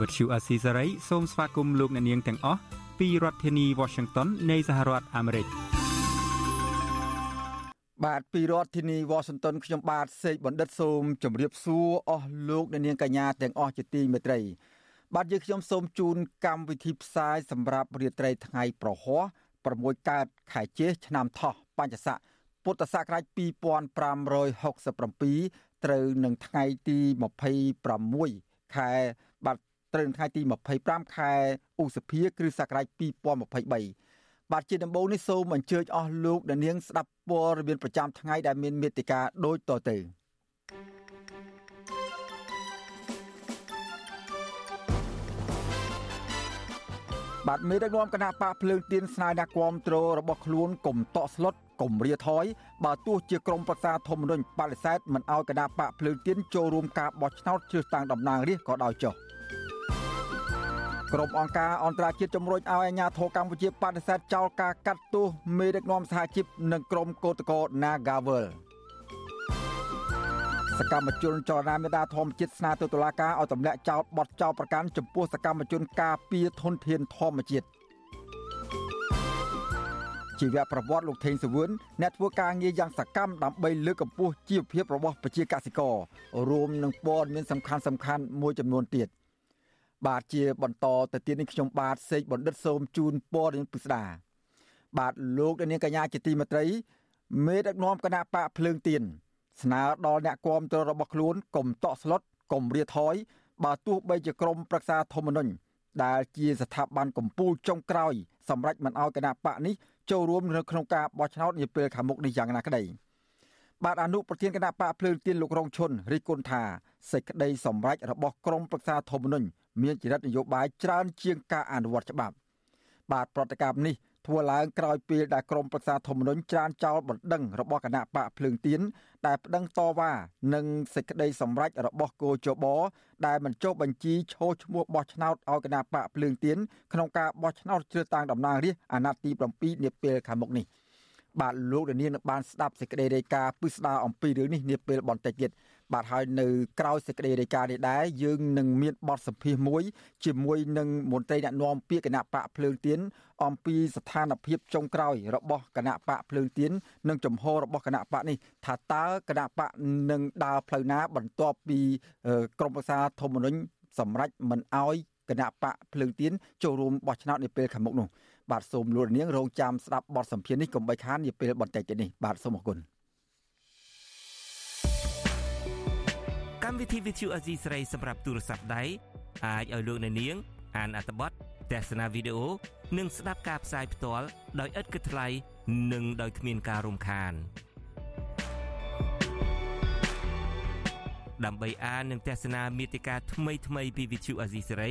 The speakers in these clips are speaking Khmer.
វត្តឈូអាស៊ីសេរីសូមស្វាគមន៍លោកអ្នកនាងទាំងអស់ពីរដ្ឋធានី Washington នៃសហរដ្ឋអាមេរិកបាទពីរដ្ឋធានី Washington ខ្ញុំបាទសេកបណ្ឌិតសូមជម្រាបសួរអស់លោកអ្នកនាងកញ្ញាទាំងអស់ជាទីមេត្រី បាទយើងខ្ញុំសូមជូនកម្មវិធីផ្សាយសម្រាប់រាត្រីថ្ងៃប្រហោះ6កើតខែជេឆ្នាំថោះបញ្ញស័កពុទ្ធសករាជ2567ត្រូវនឹងថ្ងៃទី26ខែបាទ ត្រូវនឹងថ្ងៃទី25ខែឧសភាគ្រិស្តសករាជ2023បាទជាដំបូងនេះសូមអញ្ជើញអស់លោកអ្នកនាងស្ដាប់ព័ត៌មានប្រចាំថ្ងៃដែលមានមេត្តាដូចតទៅបាទមេដឹកនាំគណៈបកភ្លើងទៀនស្នើអ្នកគាំទ្ររបស់ខ្លួនកុំតក់ស្លុតកុំរាថយបើទោះជាក្រមប្រឹក្សាធម្មនុញ្ញបដិសេធមិនឲ្យគណៈបកភ្លើងទៀនចូលរួមការបោះឆ្នោតជ្រើសតាំងតំណាងរាស្ត្រក៏ដោយចុះ ក្រុមអង្គការអន្តរជាតិជំរុញឲ្យអាជ្ញាធរកម្ពុជាបដិសេធចោលការកាត់ទោសមេដឹកនាំសហជីពនិងក្រុមកោតក្រ Nagawal សកម្មជនចលនាមេដាធម្មជាតិស្នើទៅតុលាការឲ្យទម្លាក់ចោលបទចោលប្រកាន់ចំពោះសកម្មជនការពារធនធានធម្មជាតិជីវប្រវត្តិលោកថេងសវឿនអ្នកធ្វើការងារយ៉ាងសកម្មដើម្បីលើកកម្ពស់ជីវភាពរបស់ប្រជាកសិកររួមនឹងព័ត៌មានសំខាន់សំខាន់មួយចំនួនទៀត បាទជាបន្តទៅទៀតនេះខ្ញុំបាទសេកបណ្ឌិតសូមជូនព័ត៌មានពិស្ដាបាទលោកនាងកញ្ញាជាទីមេត្រីមេដឹកនាំគណៈបកភ្លើងទៀនស្នើដល់អ្នកគាំទ្ររបស់ខ្លួនកុំតក់ស្លុតកុំរាថយបើទោះបីជាក្រមប្រឹក្សាធម្មនុញ្ញដែលជាស្ថាប័នកម្ពុជាចុងក្រោយសម្រាប់មិនឲ្យគណៈបកនេះចូលរួមនៅក្នុងការបោះឆ្នោតនាពេលខាងមុខនេះយ៉ាងណាក្តី បាទអនុប្រធានគណៈបកភ្លើងទៀនលោករងឈុនរិះគន់ថាសេចក្តីសម្រេចរបស់ក្រមប្រឹក្សាធម្មនុញ្ញមានចរិតនយោបាយច្រើនជាងការអនុវត្តច្បាប់ បាទប្រតិកម្មនេះធ្វើឡើងក្រោយពេលដែលក្រមប្រឹក្សាធម្មនុញ្ញច្រានចោលបណ្ដឹងរបស់គណៈបកភ្លើងទៀនដែលប្តឹងតវ៉ានឹងសេចក្តីសម្រេចរបស់គោចបដែលមិនចុះបញ្ជីឈរឈ្មោះបោះឆ្នោតឲ្យគណៈបកភ្លើងទៀនក្នុងការបោះឆ្នោតជ្រើសតាំងតំណាងរាស្ត្រអាណត្តិទី7នាពេលខាងមុខនេះ បាទលោកដានៀងនឹងបានស្ដាប់សេចក្តីរាយការណ៍ពិស្ដារអំពីរឿងនេះនាពេលបន្តិចទៀតបាទហើយនៅក្រៅសេចក្តីរាយការណ៍នេះដែរយើងនឹងមានបទសម្ភាសន៍មួយជាមួយនឹងមន្ត្រីអ្នកណែនាំពាក្យគណៈបកភ្លើងទៀនអំពីស្ថានភាពចុងក្រោយរបស់គណៈបកភ្លើងទៀននិងចំហរបស់គណៈបកនេះថាតើគណៈបកនឹងដើរផ្លូវណាបន្ទាប់ពីក្រមប្រឹក្សាធម្មនុញ្ញសម្រាប់មិនអោយគណៈបកភ្លើងទៀនចូលរួមបោះឆ្នោតនាពេលខាងមុខនោះ បាទសូមលោកនាងរងចាំស្ដាប់បទសម្ភាសន៍នេះកុំបីខាននាពេលបន្តិចទៀតនេះបាទសូមអរគុណកម្មវិធី Vithu Azizi ស្រីសម្រាប់ទូរស័ព្ទដៃអាចឲ្យលោកអ្នកនាង អានអត្ថបទទស្សនាវីដេអូនិងស្ដាប់ការផ្សាយផ្ទាល់ដោយឥតគិតថ្លៃនិងដោយគ្មានការរំខានដើម្បីអាននិងទស្សនាមេតិការថ្មីៗពី Vithu Azizi ស្រី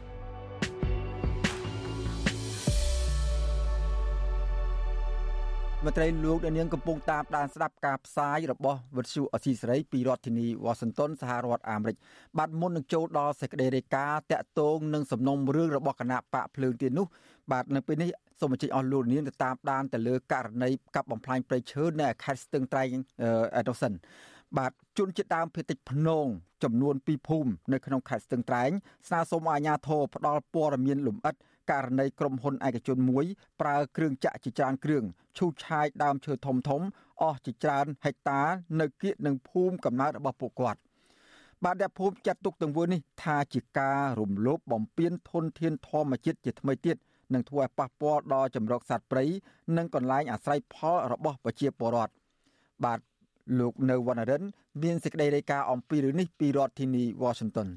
មន្ត្រីលោកដែលនាងកំពុងតាមដានស្ដាប់ការផ្សាយរបស់វិទ្យុអស៊ីសេរីពីរដ្ឋធានីវ៉ាស៊ីនតោនសហរដ្ឋអាមេរិកបាទមុននឹងចូលដល់សេចក្តីរាយការណ៍តាក់ទងនឹងសំណុំរឿងរបស់គណៈបកភ្លើងទៀននោះបាទនៅពេលនេះសូមអញ្ជើញអស់លោកនាងទៅតាមដានទៅលើករណីកាប់បំផ្លាញព្រៃឈើនៅខេត្តស្ទឹងត្រែងអេតូសិន បាទជនជាតិដើមភាគតិចភ្នងចំនួន2ភូមិនៅក្នុងខេត្តស្ទឹងត្រែងស្នើសុំអាជ្ញាធរផ្ដល់ព័ត៌មានលម្អិតករណីក្រុមហ៊ុនឯកជនមួយប្រើគ្រឿងចាក់ជាច្រើនគ្រឿងឈូសឆាយដើមឈើធំធំអស់ជាច្រើនហិកតានៅគៀកនឹងភូមិកំណើតរបស់ពួកគាត់បាទអ្នកភូមិចាត់ទុកទង្វើនេះថាជាការរំលោភបំពានធនធានធម្មជាតិជាថ្មីទៀតនឹងធ្វើឲ្យប៉ះពាល់ដល់ចម្រុកសត្វព្រៃនិងកន្លែងអាស្រ័យផលរបស់ប្រជាពលរដ្ឋបាទ លោកនៅវណ្ណរិន មានសេចក្តីរាយការណ៍អំពីរឿងនេះពីរដ្ឋធានី Washington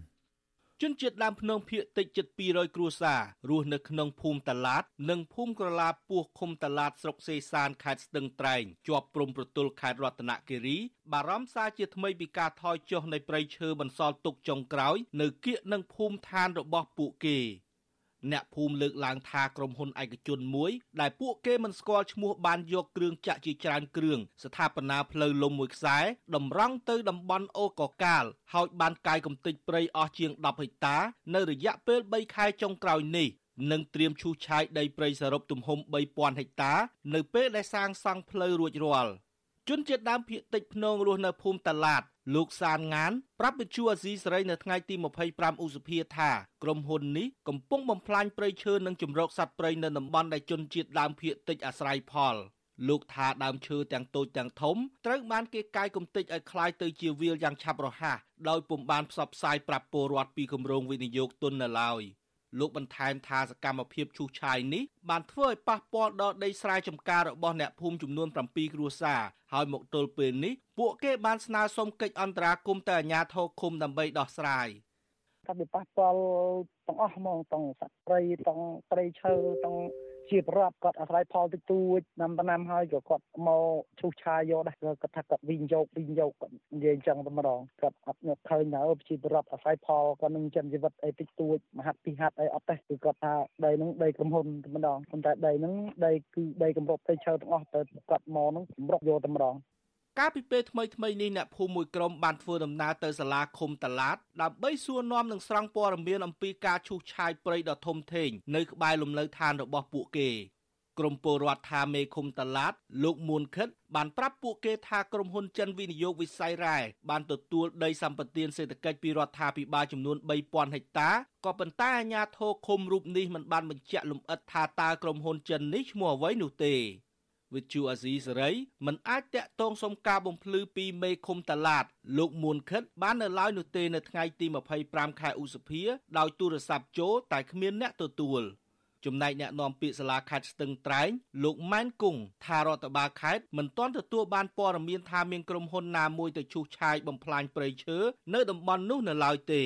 ជនជាតិដើមភ្នំភៀកតិចជិត200គ្រួសាររស់នៅក្នុងភូមិតាឡាត និងភូមិក្រឡាពោះឃុំតាឡាតស្រុកសេសានខេត្តស្ទឹងត្រែងជាប់ព្រំប្រទល់ខេត្តរតនគិរី បារម្ភសារជាថ្មីពីការថយចុះនៃព្រៃឈើបន្សល់ទុកចុងក្រោយ នៅគៀកនឹងភូមិឋានរបស់ពួកគេ អ្នកភូមិលើកឡើងថាក្រុមហ៊ុនឯកជនមួយ ដែលពួកគេមិនស្គាល់ឈ្មោះបានយកគ្រឿងចាក់ជាច្រើនគ្រឿងស្ថាបនាផ្លូវលំមួយខ្សែតម្រង់ទៅតំបន់អូកកាលហើយបានកាយកំទេចព្រៃអស់ជាង10ហិកតា នៅរយៈពេល3ខែចុងក្រោយនេះនឹងត្រៀមឈូសឆាយដីព្រៃសរុបទំហំ3000ហិកតា នៅពេលដែលសាងសង់ផ្លូវរួចរាល់ជនជាតិដើមភាគតិចភ្នងរស់នៅភូមិតាឡាត លោកសានងានប្រាប់វិទ្យុអាស៊ីសេរីនៅថ្ងៃទី25ឧសភាថាក្រុមហ៊ុននេះកំពុងបំផ្លាញព្រៃឈើនិងជំរកសត្វព្រៃនៅតំបន់ដែលជនជាតិដើមភាគតិចអាស្រ័យផលលោកថាដើមឈើទាំងតូចទាំងធំត្រូវបានគេកាយគំតិចឲ្យคล้ายទៅជាវាលយ៉ាងឆាប់រហ័សដោយពុំបានផ្សព្វផ្សាយប្រាប់ពលរដ្ឋពីគម្រោងវិនិយោគទុននៅឡើយ។ លោកបន្ថែមថាសកម្មភាពឈូសឆាយនេះបានធ្វើឲ្យប៉ះពាល់ដល់ដីស្រែចម្ការរបស់អ្នកភូមិចំនួន7គ្រួសារហើយមកទល់ពេលនេះពួកគេបានស្នើសុំកិច្ចអន្តរាគមន៍ទៅអាជ្ញាធរឃុំដើម្បីដោះស្រាយថាវាប៉ះពាល់ទាំងអស់ហ្មងទាំងសត្វព្រៃទាំងព្រៃឈើទាំង ជាប្រវត្តិគាត់អាស្រ័យផលតិចតួច năm năm ហើយក៏គាត់មកឈូសឆាយយកដែរគាត់ថាគាត់វិញយកវិញយកគាត់និយាយអញ្ចឹងតែម្ដងគាត់អត់នឹកឃើញនៅជាប្រវត្តិអាស្រ័យផលគាត់នឹងចិនជីវិតអីតិចតួចមហាត់ពីហាត់អីអត់ទេគឺគាត់ថាដីហ្នឹងដីក្រុមហ៊ុនតែម្ដងប៉ុន្តែដីហ្នឹងដីគឺដីកម្រុកព្រៃឈើទាំងអស់ទៅគាត់មកហ្នឹងកម្រុកយកតែម្ដង កាលពីពេលថ្មីថ្មីនេះអ្នកភូមិមួយក្រុមបានធ្វើដំណើរទៅសាលាឃុំតាឡាតដើម្បីសួរនាំនិងស្រង់ព័ត៌មានអំពីការឈូសឆាយព្រៃដ៏ធំធេងនៅក្បែរលំនៅឋានរបស់ពួកគេក្រមពលរដ្ឋថាមេឃុំតាឡាតលោកមួនខិត បានប្រាប់ពួកគេថាក្រុមហ៊ុនចិនវិនិយោគវិស័យរ៉ែបានទទួលដីសម្បត្តិសេដ្ឋកិច្ចពីរដ្ឋាភិបាលចំនួន3000ហិកតាក៏ប៉ុន្តែអាជ្ញាធរឃុំរូបនេះមិនបានបញ្ជាក់លម្អិតថាតើក្រុមហ៊ុនចិននេះឈ្មោះអ្វីនោះទេ វិទ្យុអាស៊ីសេរីមិនអាចតាក់ទងសុំការបំភ្លឺពីមេឃុំតាឡាតលោកមួនខិតបាននៅឡើយនោះទេនៅថ្ងៃទី25ខែឧសភាដោយទូរស័ព្ទចូលតែគ្មានអ្នកទទួលចំណែកអ្នកនាំពាក្យសាលាខេត្តស្ទឹងត្រែងលោកម៉ែនគង់ថារដ្ឋបាលខេត្តមិនទាន់ទទួលបានព័ត៌មានថាមានក្រុមហ៊ុនណាមួយទៅឈូសឆាយបំផ្លាញព្រៃឈើនៅតំបន់នោះនៅឡើយទេ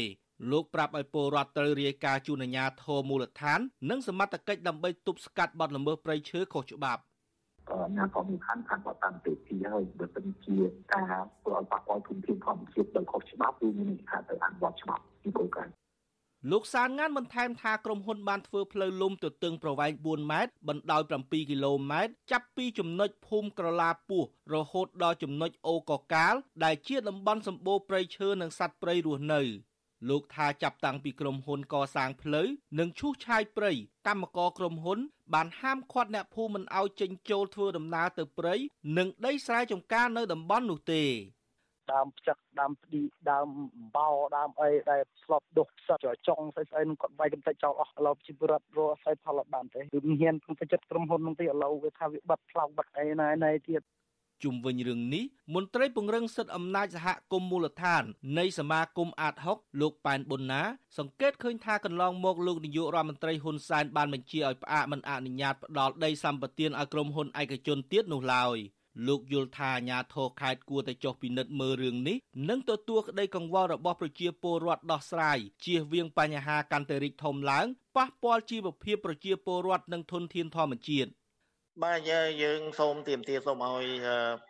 លោកប្រាប់ឲ្យពលរដ្ឋត្រូវរាយការណ៍ជូនអាជ្ញាធរមូលដ្ឋាន និងសមត្ថកិច្ចដើម្បីទប់ស្កាត់បទល្មើសព្រៃឈើខុសច្បាប់ អាញាក៏មានខណ្ឌខណ្ឌគាត់តាំងពីទីហើយបើសិនជាការធ្វើឲ្យប៉ះពាល់ធនធានធម្មជាតិដោយខុសច្បាប់គឺមានថាទៅអនុវត្តច្បាប់ពីគោលការណ៍លោកសានងានបន្ថែមថាក្រុមហ៊ុនបានធ្វើផ្លូវលំទទឹងប្រវែង4ម៉ែត្របណ្ដោយ7គីឡូម៉ែត្រចាប់ពីចំណុចភូមិក្រឡាពោះរហូតដល់ចំណុចអូកកាលដែលជាតំបន់សម្បូរព្រៃឈើនិងសត្វព្រៃរស់នៅលោកថាចាប់តាំងពីក្រុមហ៊ុនកសាងផ្លូវនិងឈូសឆាយព្រៃកម្មករក្រុមហ៊ុន បានហាមឃាត់អ្នកភូមិមិនឲ្យចេញចូលធ្វើដំណើរទៅព្រៃនិងដីស្រែចម្ការនៅតំបន់នោះទេដើមផ្ចឹកដើមផ្ឌីដើមអំបោដើមអីដែលស្លប់ដុះផ្សិតចង់ស្អីស្អីនឹងគាត់វាយកំទេចចោលអស់ឥឡូវជីវរដ្ឋរស់ស្អីផលអត់បានទេគឺមានក្នុងចិត្តក្រុមហ៊ុននឹងទីឥឡូវវាថាវាបាត់ផ្លោកបាត់អីណាណែទៀត ជុំវិញរឿងនេះមន្ត្រីពង្រឹងសិទ្ធិអំណាចសហគមន៍មូលដ្ឋាន នៃសមាគមអាត6លោកប៉ែនប៊ុនណា សង្កេតឃើញថាកន្លងមកលោកនាយករដ្ឋមន្ត្រីហ៊ុនសែនបានបញ្ជាឲ្យផ្អាកមិនអនុញ្ញាតផ្ដល់ដីសម្បត្តិឲ្យក្រុមហ៊ុនឯកជនទៀតនោះឡើយលោកយល់ថាអាញាធរខេត្តគួរតែចុះពិនិត្យមើលរឿងនេះនិងទទួលក្តីកង្វល់របស់ប្រជាពលរដ្ឋដោះស្រាយជៀសវាងបញ្ហាកាន់តែរីកធំឡើងប៉ះពាល់ជីវភាពប្រជាពលរដ្ឋនិងធនធានធម្មជាតិ បាទយើងសូមទាមទារសូមឲ្យ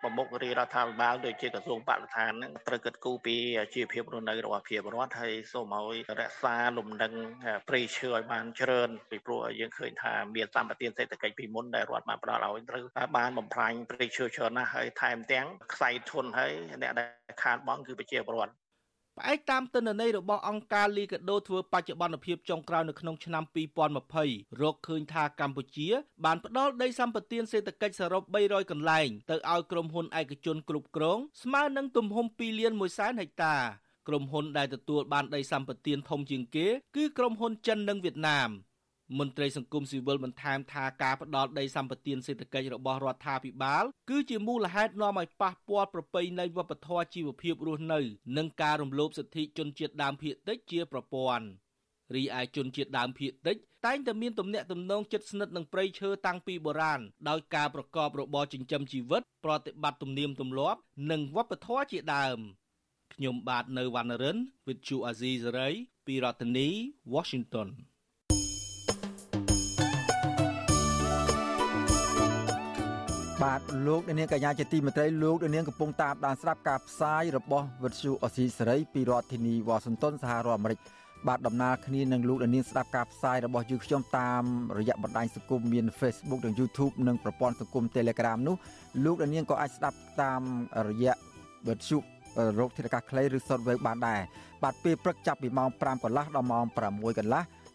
ប្រមុខរាជរដ្ឋាភិបាលដូចជាក្រសួងបរិស្ថានហ្នឹងត្រូវគិតគូរពីជីវភាពរស់នៅរបស់ប្រជាពលរដ្ឋហើយសូមឲ្យរក្សាលំនឹងព្រៃឈើឲ្យបានច្រើនពីព្រោះយើងឃើញថាមានសម្បត្តិសេដ្ឋកិច្ចពីមុនដែលរដ្ឋបានផ្ដល់ឲ្យត្រូវបានបំផ្លាញព្រៃឈើច្រើនណាស់ហើយថែមទាំងខ្សែធនហើយអ្នកដែលខាតបង់គឺប្រជាពលរដ្ឋ ផ្អែកតាមទិន្នន័យរបស់អង្គការលីកាដូធ្វើបច្ចុប្បន្នភាពចុងក្រោយនៅក្នុងឆ្នាំ2020រកឃើញថាកម្ពុជា បានផ្ដល់ដីសម្បត្តិសេដ្ឋកិច្ចសរុប300កន្លែងទៅឲ្យក្រុមហ៊ុនឯកជនគ្រប់គ្រងស្មើនឹងទំហំ2លាន1សែនហិកតាក្រុមហ៊ុនដែលទទួលបានដីសម្បត្តិធំជាងគេ គឺក្រុមហ៊ុនចិននិងវៀតណាម មន្ត្រីសង្គមស៊ីវិលបន្ថែមថាការផ្ដាល់ដីសម្បត្តិសេដ្ឋកិច្ចរបស់រដ្ឋាភិបាល គឺជាមូលហេតុនាំឲ្យប៉ះពាល់ប្រពៃណីវប្បធម៌ជីវភាពរស់នៅ និងការរំលោភសិទ្ធិជនជាតិដើមភាគតិចជាប្រព័ន្ធរីឯជនជាតិដើមភាគតិចតែងតែមានទំនាក់ទំនងជិតស្និទ្ធនឹងព្រៃឈើតាំងពីបុរាណដោយការប្រកបរបរចិញ្ចឹមជីវិត ប្រតិបត្តិទំនៀមទម្លាប់ និងវប្បធម៌ជាដើមខ្ញុំបាទនៅវណ្ណរិន with Chu Azizi Saray ពីរដ្ឋធានី Washington បាទលោកនាងកញ្ញាជាទីមេត្រីលោកនាងកំពុងតាមដានស្ដាប់ការផ្សាយរបស់វិទ្យុអស៊ីសេរីពីរដ្ឋធានីវ៉ាស៊ីនតោនសហរដ្ឋអាមេរិកបាទដំណើរគ្នានឹងលោកនាងស្ដាប់ការផ្សាយរបស់យើងខ្ញុំតាមរយៈបណ្ដាញសង្គមមាន Facebook និង YouTube និងប្រព័ន្ធសង្គម Telegram នោះលោកនាងក៏អាចស្ដាប់តាមរយៈវិទ្យុរោគធាតុអាកាសខ្លីឬ Shortwave បានដែរបាទពេលព្រឹកចាប់ពីម៉ោង5កន្លះដល់ម៉ោង6កន្លះ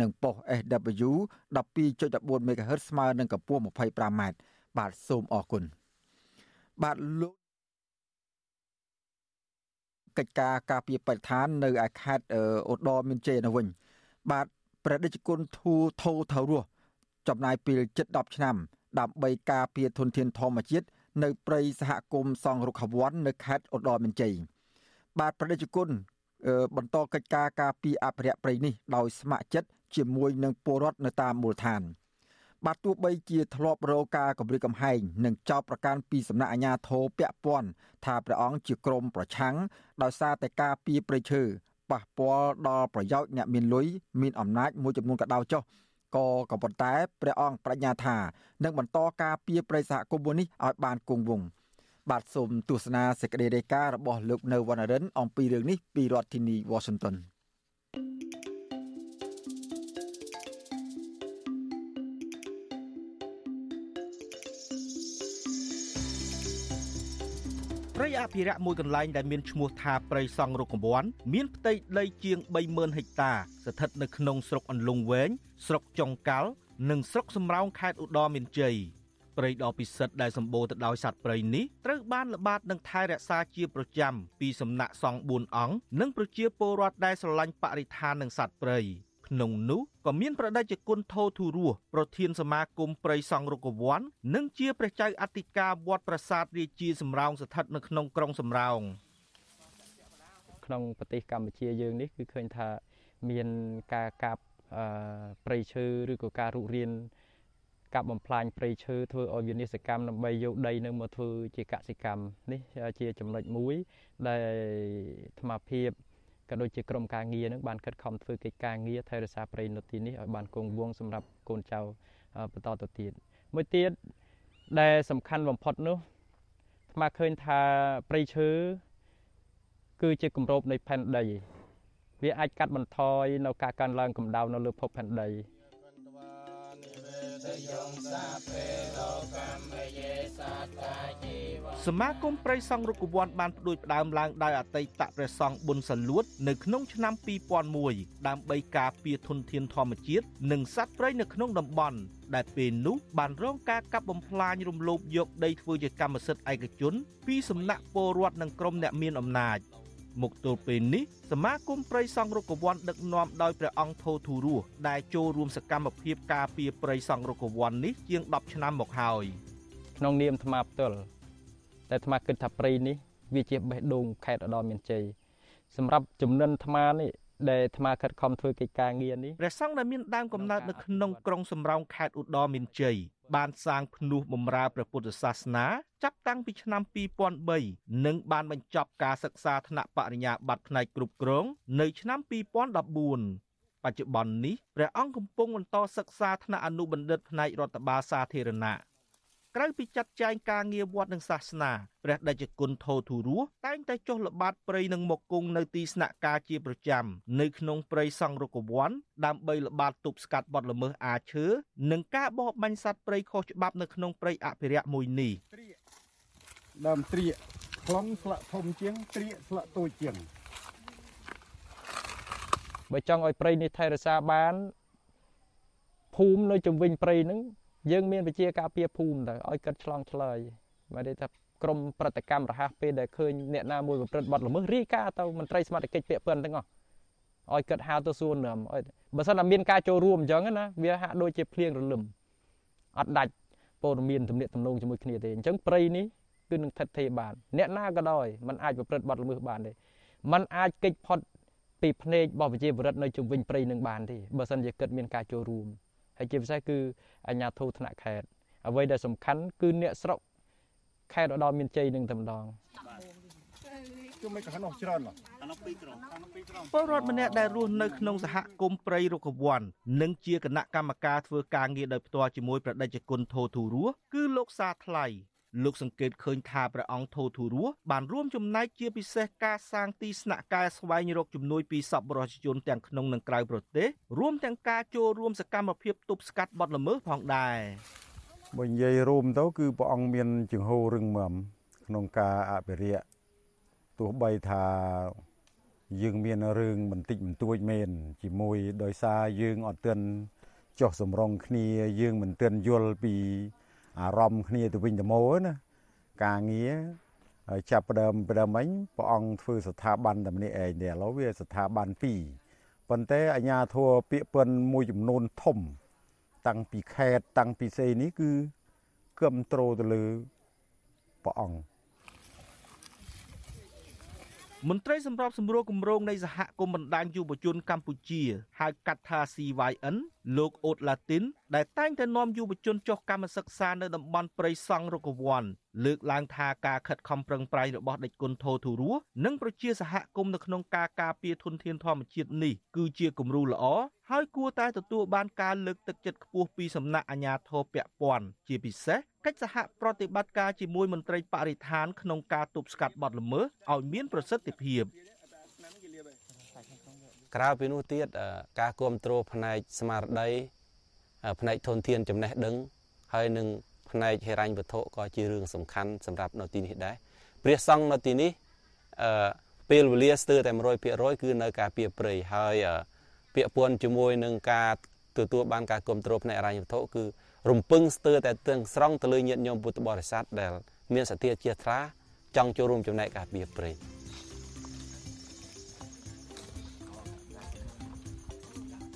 និងប៉ុស SW 12.14 MHz ស្មើនឹងកម្ពស់ 25m បាទសូមអរគុណបាទលោកកិច្ចការការពារបរិស្ថាននៅឯខេត្តឧត្តរមានជ័យនៅវិញ បាទព្រះដេចគុណធូថោថៅរស់ចំណាយពេលជិត10ឆ្នាំ ដើម្បីការពារធនធានធម្មជាតិនៅព្រៃសហគមន៍សង់រុក្ខវ័ននៅខេត្តឧត្តរមានជ័យបាទព្រះដេចគុណបន្តកិច្ចការការពារអភិរក្សព្រៃនេះដោយស្ម័គ្រចិត្ត ជាមួយនឹងពលរដ្ឋនៅតាមមូលដ្ឋានបាទទោះបីជាធ្លាប់រកការគម្រាមកំហែងនិងចោទប្រកាន់ពីសំណាក់អាជ្ញាធរពាក់ព័ន្ធថាព្រះអង្គជាក្រុមប្រឆាំងដោយសារតែការពីប្រៃឈើប៉ះពាល់ដល់ប្រយោជន៍អ្នកមានលុយមានអំណាចមួយចំនួនក៏ដោយចុះក៏ក៏ប៉ុន្តែព្រះអង្គបញ្ញាថានឹងបន្តការពីប្រៃសហគមន៍នេះឲ្យបានគង់វង្សបាទសូមទស្សនាសេចក្តីរាយការណ៍របស់លោកនៅវណ្ណរិនអំពីរឿងនេះពីរដ្ឋធានី Washington ព្រៃអភិរក្សមួយកន្លែងដែលមានឈ្មោះថាព្រៃសង់រុក្ខវ័នមានផ្ទៃដីជាង30000ហិកតា ស្ថិតនៅក្នុងស្រុកអន្លង់វែងស្រុកចុងកាល់និងស្រុកសំរោងខេត្តឧត្តរមានជ័យព្រៃដ៏ពិសិដ្ឋដែលសម្បូរទៅដោយសត្វព្រៃនេះត្រូវបានល្បាតនិងថែរក្សាជាប្រចាំពីសំណាក់សង្ឃ4អង្គនិងប្រជាពលរដ្ឋដែលស្រឡាញ់បរិស្ថាននិងសត្វព្រៃ ក្នុងនោះក៏មានប្រដេជគុណថោធូរស់ប្រធានសមាគមព្រៃសង់រុក្ខវ័ននិងជាព្រះចៅអធិការវត្តប្រាសាទរាជាសំរោងស្ថិតនៅក្នុងក្រុងសំរោងក្នុងប្រទេសកម្ពុជាយើងនេះគឺឃើញថាមានការកាប់ព្រៃឈើឬក៏ការរុករានកាប់បំផ្លាញព្រៃឈើធ្វើឲ្យវិនិស្សកម្មដើម្បីយកដីនឹងមកធ្វើជាកសិកម្មនេះជាចំណុចមួយដែលអាត្មាភាព ក៏ដូចជាក្រុមការងារនឹងបានខិតខំធ្វើកិច្ចការងារថែរក្សាព្រៃនៅទីនេះឲ្យបានគង់វង្សសម្រាប់កូនចៅបន្តទៅទៀតមួយទៀតដែលសំខាន់បំផុតនោះអាត្មាឃើញថាព្រៃឈើគឺជាគម្របនៃផែនដី វាអាចកាត់បន្ថយនៅការកើនឡើងកម្ដៅនៅលើភពផែនដីសមា គមព្រៃសង់រុក្ខវ័នបានផ្ដួចផ្ដើមឡើងដោយអតីតព្រះសង្ឃប៊ុនសាលួតនៅក្នុងឆ្នាំ2001ដើម្បីការពារធនធានធម្មជាតិនិងសត្វព្រៃនៅក្នុងតំបន់ដែលពេលនោះបានរងការកាប់បំផ្លាញរំលោភយកដីធ្វើជាកម្មសិទ្ធិឯកជន ពីសំណាក់ពលរដ្ឋនិងក្រុមអ្នកមានអំណាចមកទល់ពេលនេះសមាគមព្រៃសង់រុក្ខវ័នដឹកនាំដោយព្រះអង្គធោធូរស់ដែលចូលរួមសកម្មភាពការពារព្រៃសង់រុក្ខវ័ននេះជាង10ឆ្នាំមកហើយក្នុងនាមអាត្មាផ្ទាល់ តែអាត្មាគិតថាព្រៃនេះវាជាបេះដូងខេត្តឧត្តរមានជ័យសម្រាប់ចំនួនអាត្មានេះដែលអាត្មាខិតខំធ្វើកិច្ចការងារនេះព្រះសង្ឃដែលមានដើមកំណើតនៅក្នុងក្រុងសំរោងខេត្តឧត្តរមានជ័យបានសាងភ្នោះបម្រើព្រះពុទ្ធសាសនាចាប់តាំងពីឆ្នាំ2003និងបានបញ្ចប់ការសិក្សាថ្នាក់បរិញ្ញាបត្រផ្នែកគ្រប់គ្រងនៅឆ្នាំ2014បច្ចុប្បន្ននេះព្រះអង្គកំពុងបន្តសិក្សាថ្នាក់អនុបណ្ឌិតផ្នែករដ្ឋបាលសាធារណៈ ក្រៅពីចាត់ចែងការងារវត្តនិងសាសនាព្រះដេចគុណថោធូរស់តែងតែចុះល្បាតព្រៃនិងមកគង់នៅទីស្នាក់ការជាប្រចាំនៅក្នុងព្រៃសង់រុក្ខវ័នដើម្បីល្បាតទប់ស្កាត់បទល្មើសអាឈើនិងការបរបាញ់សត្វព្រៃខុសច្បាប់នៅក្នុងព្រៃអភិរក្សមួយនេះដើមត្រៀកខ្លងស្លឹកធំជាងត្រៀកស្លឹកតូចជាងបើចង់ឲ្យព្រៃនេះថែរក្សាបានភូមិនៅជំវិញព្រៃហ្នឹង យើងមានវិជាការពារភូមិទៅឲ្យកាត់ឆ្លងឆ្លើយមិនได้ថាក្រមប្រតិកម្មរហ័សពេលដែលឃើញអ្នកណាមួយប្រព្រឹត្តបទល្មើសរាយការណ៍ទៅមន្ត្រីសមត្ថកិច្ចពាក់ព័ន្ធទាំងអស់ឲ្យកាត់ហៅទៅសួរនាំឲ្យបើសិនតែមានការចូលរួមអញ្ចឹងណាវាហាក់ដូចជាភ្លៀងរលឹមអត់ដាច់ព័ត៌មានទំនាក់ទំនងជាមួយគ្នាទេអញ្ចឹងព្រៃនេះគឺនឹងថិតថេរបាន អ្នកណាក៏ដោយมันអាចប្រព្រឹត្តបទល្មើសបានទេมันអាចគេចផុតពីភ្នែករបស់ប្រជាពលរដ្ឋនៅជុំវិញព្រៃនឹងបានទេបើសិនជាគិតមានការចូលរួមហើយជាពិសេសគឺ អាជ្ញាធរថ្នាក់ខេត្តអ្វីដែលសំខាន់គឺអ្នកស្រុកខេត្តឧត្តរមានជ័យនឹងតែម្ដងជុំមិនកណ្ដោះច្រើនអានោះពីរក្រុមអានោះពីរក្រុមពលរដ្ឋម្នាក់ដែលរស់នៅក្នុងសហគមន៍ព្រៃរុក្ខវ័ននិងជាគណៈកម្មការធ្វើការងារដោយផ្ទាល់ជាមួយប្រដេជគុណធោធូរស់គឺលោកសាថ្លៃ លោកសង្កេតឃើញថាព្រះអង្គធោធូរស់បានរួមចំណែកជាពិសេសការសាងទីស្នាក់ការស្វែងរកជំនួយពីសប្បុរសជនទាំងក្នុងនិងក្រៅប្រទេសរួមទាំងការចូលរួមសកម្មភាពទប់ស្កាត់បទល្មើសផងដែរបើនិយាយរួមទៅគឺព្រះអង្គមានចង្ហូររឹងមាំក្នុងការអភិរក្សទោះបីថាយើងមានរឿងបន្តិចបន្តួចមែនជាមួយដោយសារយើងអត់ទាន់ចោះសម្រងគ្នាយើងមិនទាន់យល់ពី អារម្មណ៍គ្នាទៅវិញទៅមកណាការងារហើយចាប់ផ្ដើមផ្ដើមអញព្រះអង្គធ្វើស្ថាប័នតែម្នាក់ឯងទេឥឡូវវាស្ថាប័នពីរប៉ុន្តែអាញាធัวពាក្យពិនមួយចំនួនធំ តាំងពីខេតតាំងពីសេនេះគឺគ្រប់ត្រូលទៅលើព្រះអង្គ មន្ត្រីសម្របសម្រួលគម្រោងនៃសហគមន៍បណ្ដាញយុវជនកម្ពុជាហៅកាត់ថា CYN លោកអូតឡាទីនដែលតែងតែនាំយុវជនចុះកម្មសិក្សានៅតំបន់ព្រៃសង់រុក្ខវ័នលើកឡើងថាការខិតខំប្រឹងប្រែងរបស់ដេចគុណធោធូរស់និងប្រជាសហគមន៍នៅក្នុងការការពារធនធានធម្មជាតិនេះគឺជាគំរូល្អ ហើយគួរតែទទួលបានការលើកទឹកចិត្តខ្ពស់ពីសំណាក់អាជ្ញាធរពាក់ព័ន្ធជាពិសេសកិច្ចសហប្រតិបត្តិការជាមួយមន្ត្រីបរិស្ថានក្នុងការទប់ស្កាត់បទល្មើសឲ្យមានប្រសិទ្ធភាពក្រៅពីនោះទៀតការគ្រប់គ្រងផ្នែកស្មារតីផ្នែកធនធានចំណេះដឹង ហើយនឹងផ្នែកហិរញ្ញវត្ថុក៏ជារឿងសំខាន់សម្រាប់នៅទីនេះដែរព្រះសង្ឃនៅទីនេះអឺពេលវេលាស្ទើរតែ100%គឺនៅការពៀព្រៃហើយ ពាក់ព័ន្ធជាមួយនឹងការទទួលបានការគ្រប់គ្រងផ្នែកហិរញ្ញវត្ថុគឺរំពឹងស្ទើរតែទាំងស្រុងទៅលើញាតិញោមពុទ្ធបរិស័ទដែលមានសទ្ធាជ្រះថ្លាចង់ចូលរួមចំណែកការពៀព្រៃ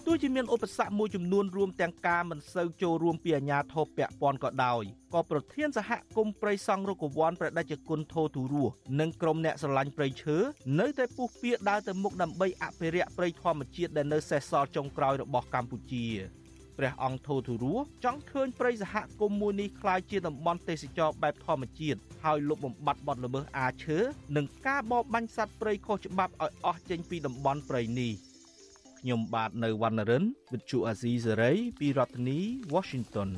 ទោះជាមានឧបសគ្គមួយចំនួនរួមទាំងការមិនសូវចូលរួមពីអាជ្ញាធរពាក់ព័ន្ធក៏ដោយក៏ប្រធានសហគមន៍ព្រៃសង់រុក្ខវ័នប្រដេជគុណធោទូរស់និងក្រុមអ្នកស្រឡាញ់ព្រៃឈើនៅតែពុះពៀដើរទៅមុខដើម្បីអភិរក្សព្រៃធម្មជាតិដែលនៅសេសសល់ចុងក្រោយរបស់កម្ពុជាព្រះអង្គធោធុរៈចង់ឃើញព្រៃសហគមន៍មួយនេះក្លាយជាតំបន់ទេសចរបែបធម្មជាតិហើយលុបបំបាត់បទល្មើសអាឈើនិងការបរបាញ់សត្វព្រៃខុសច្បាប់ឲ្យអស់ចេញពីតំបន់ព្រៃនេះ។ ខ្ញុំបាទនៅវណ្ណរិន With Chu Azizi Saray ពីរដ្ឋធានី Washington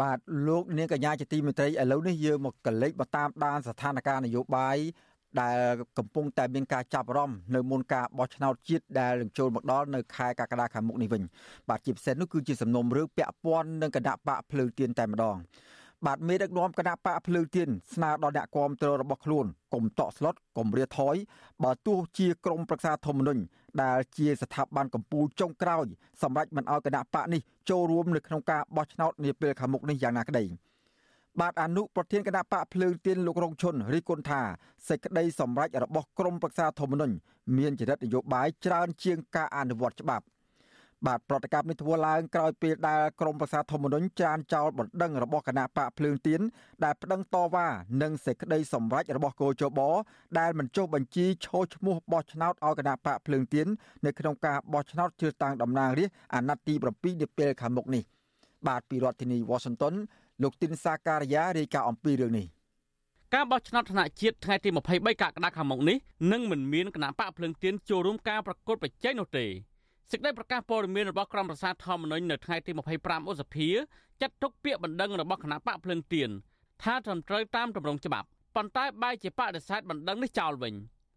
បាទលោកនាងកញ្ញាជាទីមេត្រីឥឡូវនេះយើងមកកលេចមកតាមដានស្ថានភាពនយោបាយដែលកំពុងតែមានការចាប់អារម្មណ៍នៅមុនការបោះឆ្នោតជាតិដែលនឹងចូលមកដល់នៅខែកក្កដាខាងមុខនេះវិញបាទជាពិសេសនោះគឺជាសំណុំរឿងពាក់ព័ន្ធនឹងគណៈបកភ្លើងទៀនតែម្ដង បាទមេដឹកនាំគណៈបកភ្លើងទៀនស្នើដល់អ្នកគាំទ្ររបស់ខ្លួនកុំតក់ស្លុតកុំរាថយបើទោះជាក្រមប្រឹក្សាធម្មនុញ្ញដែលជាស្ថាប័នកម្ពុជាចុងក្រោយសម្រាប់មិនឲ្យគណៈបកនេះចូលរួមនៅក្នុងការបោះឆ្នោតនាពេលខាងមុខនេះយ៉ាងណាក្តីបាទអនុប្រធានគណៈបកភ្លើងទៀនលោករងឈុនរីគុណថាសេចក្តីសម្រេចរបស់ក្រមប្រឹក្សាធម្មនុញ្ញមានចរិតនយោបាយច្រើនជាងការអនុវត្តច្បាប់ បាទប្រតិកម្មនេះធ្វើឡើងក្រោយពេលដែលក្រមប្រសាធម្មនុញ្ញចានចោលបណ្ដឹងរបស់គណៈបកភ្លើងទៀនដែលប្តឹងតវ៉ានឹងសេចក្តីសម្រេចរបស់គោចបដែលមិនចុះបញ្ជីឈរឈ្មោះបោះឆ្នោតឲ្យគណៈបកភ្លើងទៀននៅក្នុងការបោះឆ្នោតជ្រើសតាំងតំណាងរាស្ត្រអាណត្តិទី7នាពេលខាងមុខនេះបាទពីរដ្ឋធានី Washington លោកទីនសាការីយ៉ារាយការណ៍អំពីរឿងនេះការបោះឆ្នោតថ្នាក់ជាតិថ្ងៃទី23កក្កដាខាងមុខនេះនឹងមិនមានគណៈបកភ្លើងទៀនចូលរួមការប្រកួតប្រជែងនោះទេ សេចក្តីប្រកាសព័ត៌មានរបស់ក្រុមប្រសាធម្មនុញ្ញនៅថ្ងៃទី25ឧសភាចាត់ទុកពាក្យបណ្ដឹងរបស់គណៈបកភ្លឹងទៀនថាត្រឹមត្រូវតាមទម្រង់ច្បាប់ប៉ុន្តែបែរជាបដិសេធបណ្ដឹងនេះចោលវិញ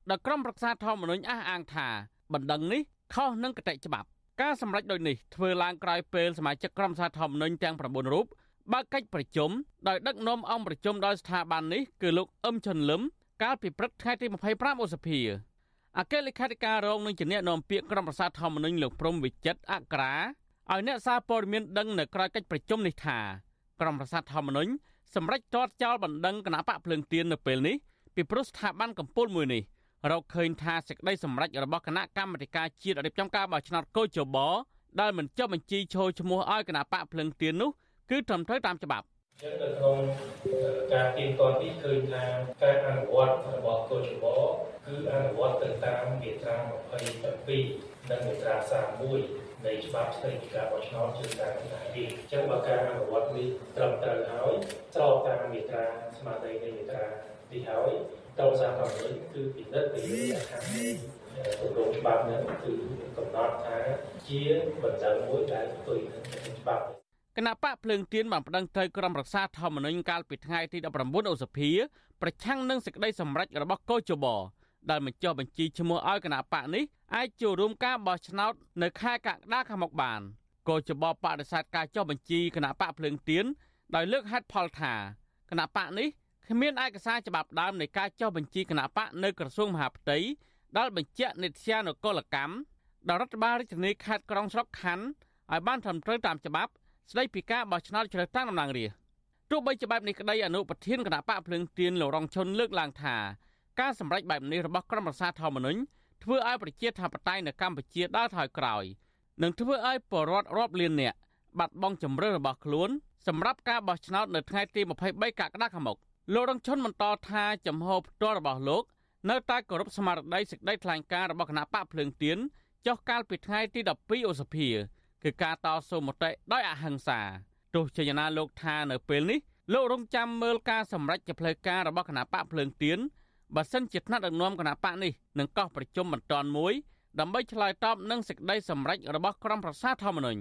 ដោយក្រុមប្រឹក្សាធម្មនុញ្ញអះអាងថាបណ្ដឹងនេះខុសនឹងគតិច្បាប់ការសម្រេចដូចនេះធ្វើឡើងក្រោយពេលសមាជិកក្រុមប្រឹក្សាធម្មនុញ្ញទាំង9រូបបើកកិច្ចប្រជុំដោយដឹកនាំអង្គប្រជុំដោយស្ថាប័ននេះគឺលោកអឹមជុនលឹមកាលពីព្រឹកថ្ងៃទី25ឧសភា អគ្គលេខាធិការរងនឹងជាអ្នកនាំពាក្យក្រុមប្រឹក្សាធម្មនុញ្ញលោកព្រំវិចិត្រអក្រាឲ្យអ្នកសារព័ត៌មានដឹងនៅក្រៅកិច្ចប្រជុំនេះថាក្រុមប្រឹក្សាធម្មនុញ្ញសម្រេចទាត់ចោលបណ្ដឹងគណៈបកភ្លើងទៀននៅពេលនេះពីព្រោះស្ថាប័នកម្ពុជាមួយនេះរកឃើញថាសេចក្តីសម្រេចរបស់គណៈកម្មាធិការជាតិរៀបចំការបោះឆ្នោតកោជបដែលមិនចុះបញ្ជីឈរឈ្មោះឲ្យគណៈបកភ្លើងទៀននោះគឺត្រឹមត្រូវតាមច្បាប់ ចឹងនៅក្នុងការទៀងទាត់នេះឃើញថាការអនុវត្តរបស់កោជបគឺអនុវត្តទៅតាមមាត្រា27និងមាត្រា31នៃច្បាប់ស្តីពីការបោះឆ្នោតជាការកណ្ដាលនេះអញ្ចឹងបើការអនុវត្តនេះត្រឹមត្រូវហើយស្របតាមមាត្រាស្មារតីនៃមាត្រានេះហើយតោសារកម្ពុជាគឺពិនិត្យទៅលើអាខាងទម្រង់ច្បាប់ហ្នឹងគឺកំណត់ថាជាបណ្ដឹងមួយដែលផ្ទុយនឹងច្បាប់ គណៈបកភ្លើងទៀនបានប្តឹងទៅក្រុមរក្សាធម្មនុញ្ញកាលពីថ្ងៃទី19ឧសភាប្រឆាំងនឹងសេចក្តីសម្រេចរបស់កោជបដែលបញ្ចុះបញ្ជីឈ្មោះឲ្យគណៈបកនេះអាចចូលរួមការបោះឆ្នោតនៅខែកក្កដាខាងមុខបានកោជបបដិសេធការចុះបញ្ជីគណៈបកភ្លើងទៀនដោយលើកហេតុផលថាគណៈបកនេះគ្មានឯកសារច្បាប់ដើមនៃការចុះបញ្ជីគណៈបកនៅក្រសួងមហាផ្ទៃដែលបញ្ជាក់និត្យានុកលកម្មដល់រដ្ឋបាលរាជធានីខេត្តក្រុងស្រុកខណ្ឌឲ្យបានត្រឹមត្រូវតាមច្បាប់ ស្ដីពីការបោះឆ្នោតជ្រើសតាំងតំណាងរាស្ត្រទោះបីជាបែបនេះក្តីអនុប្រធានគណៈបកភ្លើងទៀនលោករងឈុនលើកឡើងថាការសម្រេចបែបនេះរបស់ក្រុមប្រឹក្សាធម្មនុញ្ញធ្វើឲ្យប្រជាធិបតេយ្យនៅកម្ពុជាដើរថយក្រោយនិងធ្វើឲ្យបរដ្ឋរាប់លាននាក់បាត់បង់ជំរឿរបស់ខ្លួនសម្រាប់ការបោះឆ្នោតនៅថ្ងៃទី23កក្កដាខាងមុខលោករងឈុនបន្តថាចំហផ្ទាល់របស់លោកនៅតែគោរពស្មារតីសេចក្តីថ្លែងការណ៍របស់គណៈបកភ្លើងទៀនចុះកាលពីថ្ងៃទី12ឧសភា គឺការតស៊ូមតិដោយអហិង្សាទោះជាយ៉ាងណាលោកថានៅពេលនេះលោករងចាំមើលការសម្រេចជាផ្លូវការរបស់គណៈបកភ្លើងទៀនបើសិនជាថ្នាក់ដឹកនាំគណៈបកនេះនឹងកោះប្រជុំបន្តមួយដើម្បីឆ្លើយតបនឹងសេចក្តីសម្រេចរបស់ក្រុមប្រឹក្សាធម្មនុញ្ញ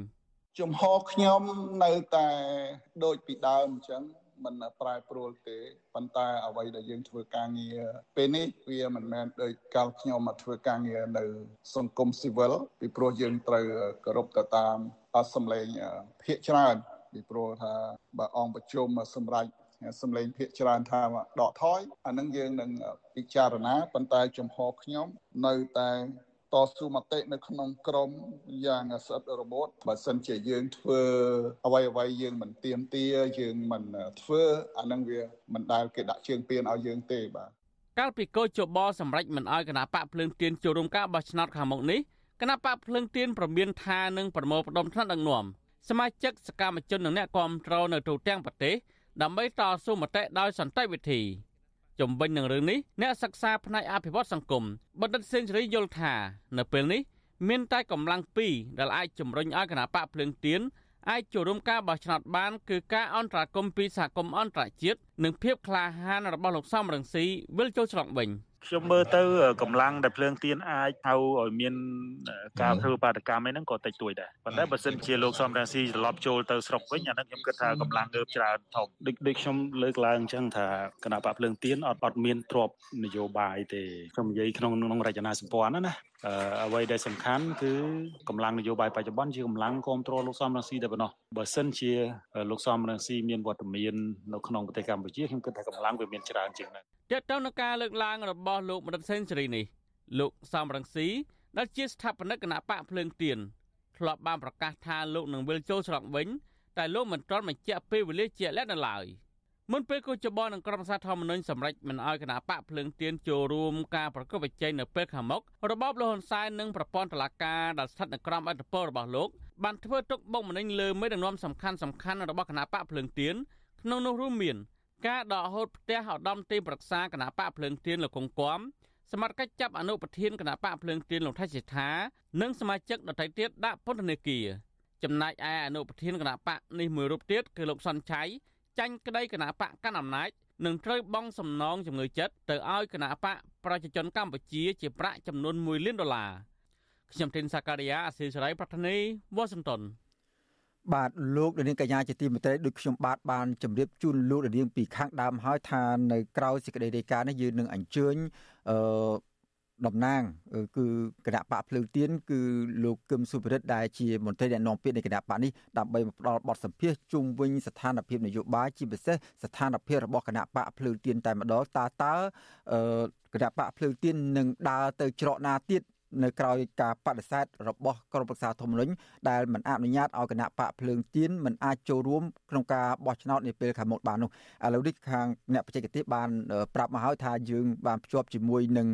ជំហរខ្ញុំនៅតែដូចពីដើមអញ្ចឹង មិនប្រែប្រួលទេប៉ុន្តែអ្វីដែលយើងធ្វើការងារពេលនេះវាមិនមែនដូចកាលខ្ញុំមកធ្វើការងារនៅសង្គមស៊ីវិលពីព្រោះយើងត្រូវគោរពទៅតាមអសម្លេងភាកច្រើនពីព្រោះថាបើអង្គប្រជុំសម្រាប់សម្លេងភាកច្រើនថាដកថយអានឹងយើងនឹងពិចារណាប៉ុន្តែចំហខ្ញុំនៅតែ តស៊ូមតិនៅក្នុងក្រមយ៉ាងស្អិតរមួតបើសិនជាយើងធ្វើអ្វីអ្វីយើងមិនទៀមទាយើងមិនធ្វើអានឹងវាមិនដែលគេដាក់ជើងពៀនឲ្យយើងទេបាទកាលពីកោជបសម្រាប់មិនឲ្យគណៈបកភ្លើងទៀនចូលរួមការបោះឆ្នោតខាងមុខនេះគណៈបកភ្លើងទៀនប្រមានថានឹងប្រមូលផ្ដុំថ្នាក់ដឹកនាំសមាជិកសកម្មជននិងអ្នកគាំទ្រនៅទូទាំងប្រទេសដើម្បីតស៊ូមតិដោយសន្តិវិធី ជំវិញនឹងរឿងនេះអ្នកសិក្សាផ្នែកអភិវឌ្ឍសង្គមបណ្ឌិតសេនស៊ូរីយល់ថានៅពេលនេះមានតែកម្លាំងពីរដែលអាចជំរុញឲ្យគណៈបកភ្លើងទៀនអាចចូលរួមការបោះឆ្នោតបានគឺការអន្តរាគមពីសហគមន៍អន្តរជាតិនិងភាពក្លាហានរបស់លោកសំរងស៊ីវិលចូលឆ្លងវិញ។ ខ្ញុំមើលទៅកម្លាំងដែលភ្លើងទៀនអាចហៅឲ្យមានការធ្វើបាតកម្មហ្នឹងក៏តិចតួចដែរប៉ុន្តែបើសិនជាលោកសំរងស៊ីត្រឡប់ចូលទៅស្រុកវិញអាហ្នឹងខ្ញុំគិតថាកម្លាំងងើបច្រើនធំដូចដូចខ្ញុំលើកឡើងអញ្ចឹងថាគណៈបកភ្លើងទៀនអត់អត់មានទ្របនយោបាយទេខ្ញុំនិយាយក្នុងក្នុងរចនាសម្ព័ន្ធណាណាអ្វីដែលសំខាន់គឺកម្លាំងនយោបាយបច្ចុប្បន្នជាកម្លាំងគ្រប់គ្រងលោកសំរងស៊ីតែប៉ុណ្ណោះបើសិនជាលោកសំរងស៊ីមានវត្តមាននៅក្នុងប្រទេសកម្ពុជាខ្ញុំគិតថាកម្លាំងវាមានច្រើនជាងហ្នឹង ទាក់ទងនឹងការលើកឡើងរបស់លោកមនិតសេនស៊ូរីនេះលោកសំរងស៊ីដែលជាស្ថាបនិកគណៈបកភ្លើងទៀនធ្លាប់បានប្រកាសថាលោកនឹងវិលចូលស្រុកវិញតែលោកមិនទាន់បញ្ជាក់ពេលវេលាជាក់លាក់នៅឡើយ។មុនពេលកោជបនឹងក្រុមសាធម្មនុញ្ញសម្រេចមិនអោយគណៈបកភ្លើងទៀនចូលរួមការប្រកបវិជ័យនៅពេលខាងមុខរបបលហ៊ុនសែននិងប្រព័ន្ធតុលាការដែលស្ថិតនៅក្រោមអធិបតេយ្យរបស់លោកបានធ្វើទុកបុកម្នេញលើមេដឹកនាំសំខាន់សំខាន់របស់គណៈបកភ្លើងទៀនក្នុងនោះរួមមាន ការដកហូតផ្ទះឧត្តមទីប្រឹក្សាគណៈបកភ្លើងទៀនលោកកុងគំសមត្ថកិច្ចចាប់អនុប្រធានគណៈបកភ្លើងទៀនលោកថៃសិដ្ឋានិងសមាជិកដទៃទៀតដាក់ពន្ធនាគារចំណែកឯអនុប្រធានគណៈបកនេះមួយរូបទៀតគឺលោកសុនឆៃចាញ់ក្តីគណៈបកកាន់អំណាចនឹងត្រូវបង់សំណងជំងឺចិត្តទៅឲ្យគណៈបកប្រជាជនកម្ពុជាជាប្រាក់ចំនួន1លានដុល្លារខ្ញុំធីនសាការីយ៉ាអស៊ីសេរីប្រធានីវ៉ាស៊ីនតោន បាទលោកនាងកញ្ញាជាទីមេត្រីដូចខ្ញុំបាទបានជម្រាបជូនលោកនាងពីខាងដើមហើយថានៅក្រៅសេចក្តីរាយការណ៍នេះយើងនឹងអញ្ជើញអឺតំណាងគឺគណៈបកភ្លើងទៀនគឺលោកគឹមសុភិរិទ្ធដែលជាមន្ត្រីអ្នកនាំពាក្យនៃគណៈបកនេះដើម្បីផ្ដល់បទសម្ភាសជុំវិញស្ថានភាពនយោបាយជាពិសេសស្ថានភាពរបស់គណៈបកភ្លើងទៀនតែម្ដងតើតើគណៈបកភ្លើងទៀននឹងដើរទៅច្រកណាទៀត នៅក្រៅការបដិសេធរបស់ក្រុមប្រឹក្សាធម្មនុញ្ញដែលមិនអនុញ្ញាតឲ្យគណៈបកភ្លើងទៀនមិនអាចចូលរួមក្នុងការបោះឆ្នោតនាពេលខាងមុខបាននោះឥឡូវនេះខាងអ្នកបច្ចេកទេសបានប្រាប់មកហើយថាយើងបានភ្ជាប់ជាមួយនឹង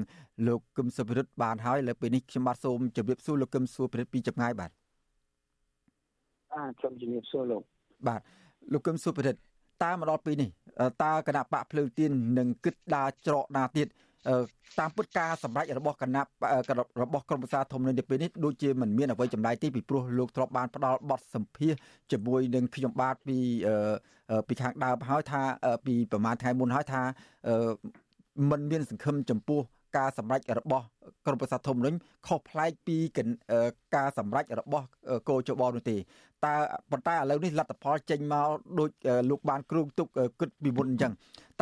លោកគឹមសុភិរិទ្ធបានហើយលើពេលនេះខ្ញុំបាទសូមជម្រាបសួរលោកគឹមសុភិរិទ្ធពីចម្ងាយបាទបាទសូមជម្រាបសួរលោកបាទលោកគឹមសុភិរិទ្ធតាមមកដល់ពេលនេះតើគណៈបកភ្លើងទៀននឹងគិតដើរច្រកណាទៀត តាមពុតការសម្រេចរបស់គណៈរបស់ក្រមប្រសាធំនៅពេលនេះដូចជាមិនមានអ្វីចម្លែកទេពីព្រោះលោកធ្លាប់បានផ្ដល់បទសម្ភាសជាមួយនឹងខ្ញុំបាទពីពីខាងដើមហើយថាពីប្រហែលថ្ងៃមុនហើយថាมันមានសង្ឃឹមចំពោះ ការសម្រេចរបស់ក្រមប្រសាធំនឹងខុសប្លែកពីការសម្រេចរបស់កោជបនោះទេតើប៉ុន្តែឥឡូវនេះលទ្ធផលចេញមកដូចលោកបានគ្រូទុកគិតពីមុនអញ្ចឹង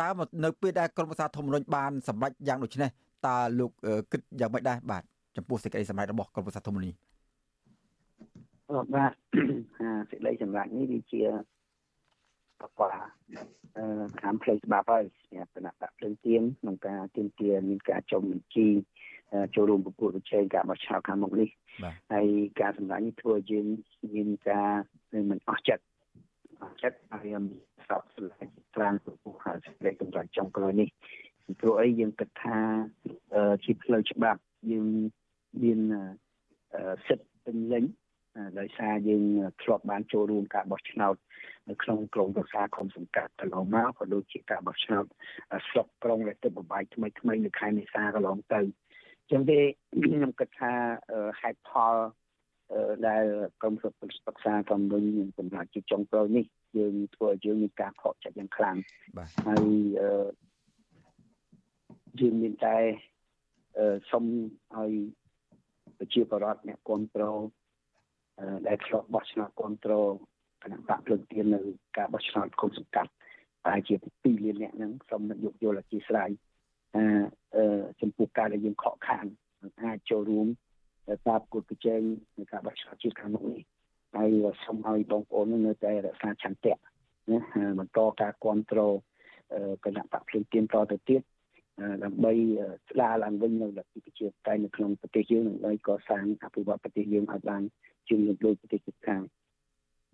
តើនៅពេលដែលក្រមប្រសាធំរុញបានសម្រេចយ៉ាងដូចនេះតើលោកគិតយ៉ាងម៉េចដែរបាទចំពោះសេចក្តីសម្រេចរបស់ក្រមប្រសាធំរុញនេះបាទសេចក្តីសម្រេចនេះវាជា បកអឺតាមផ្លូវច្បាប់ហើយសម្រាប់គណៈបកភ្លើងទៀនក្នុងការទាមទារមានការចុះបញ្ជីចូលរួមប្រកួតប្រជែងការបោះឆ្នោតខាងមុខនេះហើយការសម្ដែងនេះធ្វើឲ្យយើងមានការមិនអស់ចិត្តអស់ចិត្តហើយសោកស្ដាយខ្លាំងចំពោះហើយសេចក្តីកម្រៃចុងក្រោយនេះព្រោះអីយើងគិតថាជាផ្លូវច្បាប់យើងមានសិទ្ធិពេញលេញ ដោយសារយើងធ្លាប់បានចូលរួមការបោះឆ្នោតនៅក្នុងក្រមប្រសាខំសង្កាត់កន្លងមកក៏ដូចជាការបោះឆ្នោតស្រុកក្រុងដែលទៅបបាយថ្មីថ្មីនៅខែមេសាកន្លងទៅចឹងទេខ្ញុំគិតថាហេតុផលដែលក្រុមសុខសិក្សាកំពុងសម្រាប់ជាចុងក្រោយនេះយើងធ្វើឲ្យយើងមានការខកចិត្តយ៉ាងខ្លាំងបាទហើយយើងមានតែសុំឲ្យប្រជាពលរដ្ឋអ្នកគ្រប់គ្រង ដែលឆ្លប់បោះឆ្នោតគ្រប់គ្រងគណៈបកភ្លើងទៀននៅការបោះឆ្នោតគុំសង្កាត់តែជា2លានអ្នកហ្នឹងសូមយកយល់អធិស្ឋានអឺចំពោះការដែលយើងខកខានអាចចូលរួមតាមគោលប្រជែងនៃការបោះឆ្នោតជាតិខាងមុខនេះហើយសូមឲ្យបងប្អូននៅតែរក្សាឆន្ទៈណាបន្តការគ្រប់គ្រងគណៈបកភ្លើងទៀនតទៅទៀតដើម្បីស្ដារឡើងវិញនៅលទ្ធិប្រជាធិបតេយ្យនៅក្នុងប្រទេសយើងដើម្បីកសាងអភិវឌ្ឍប្រទេសយើងឲ្យបាន ជាងដូចប្រទេសជិតខាង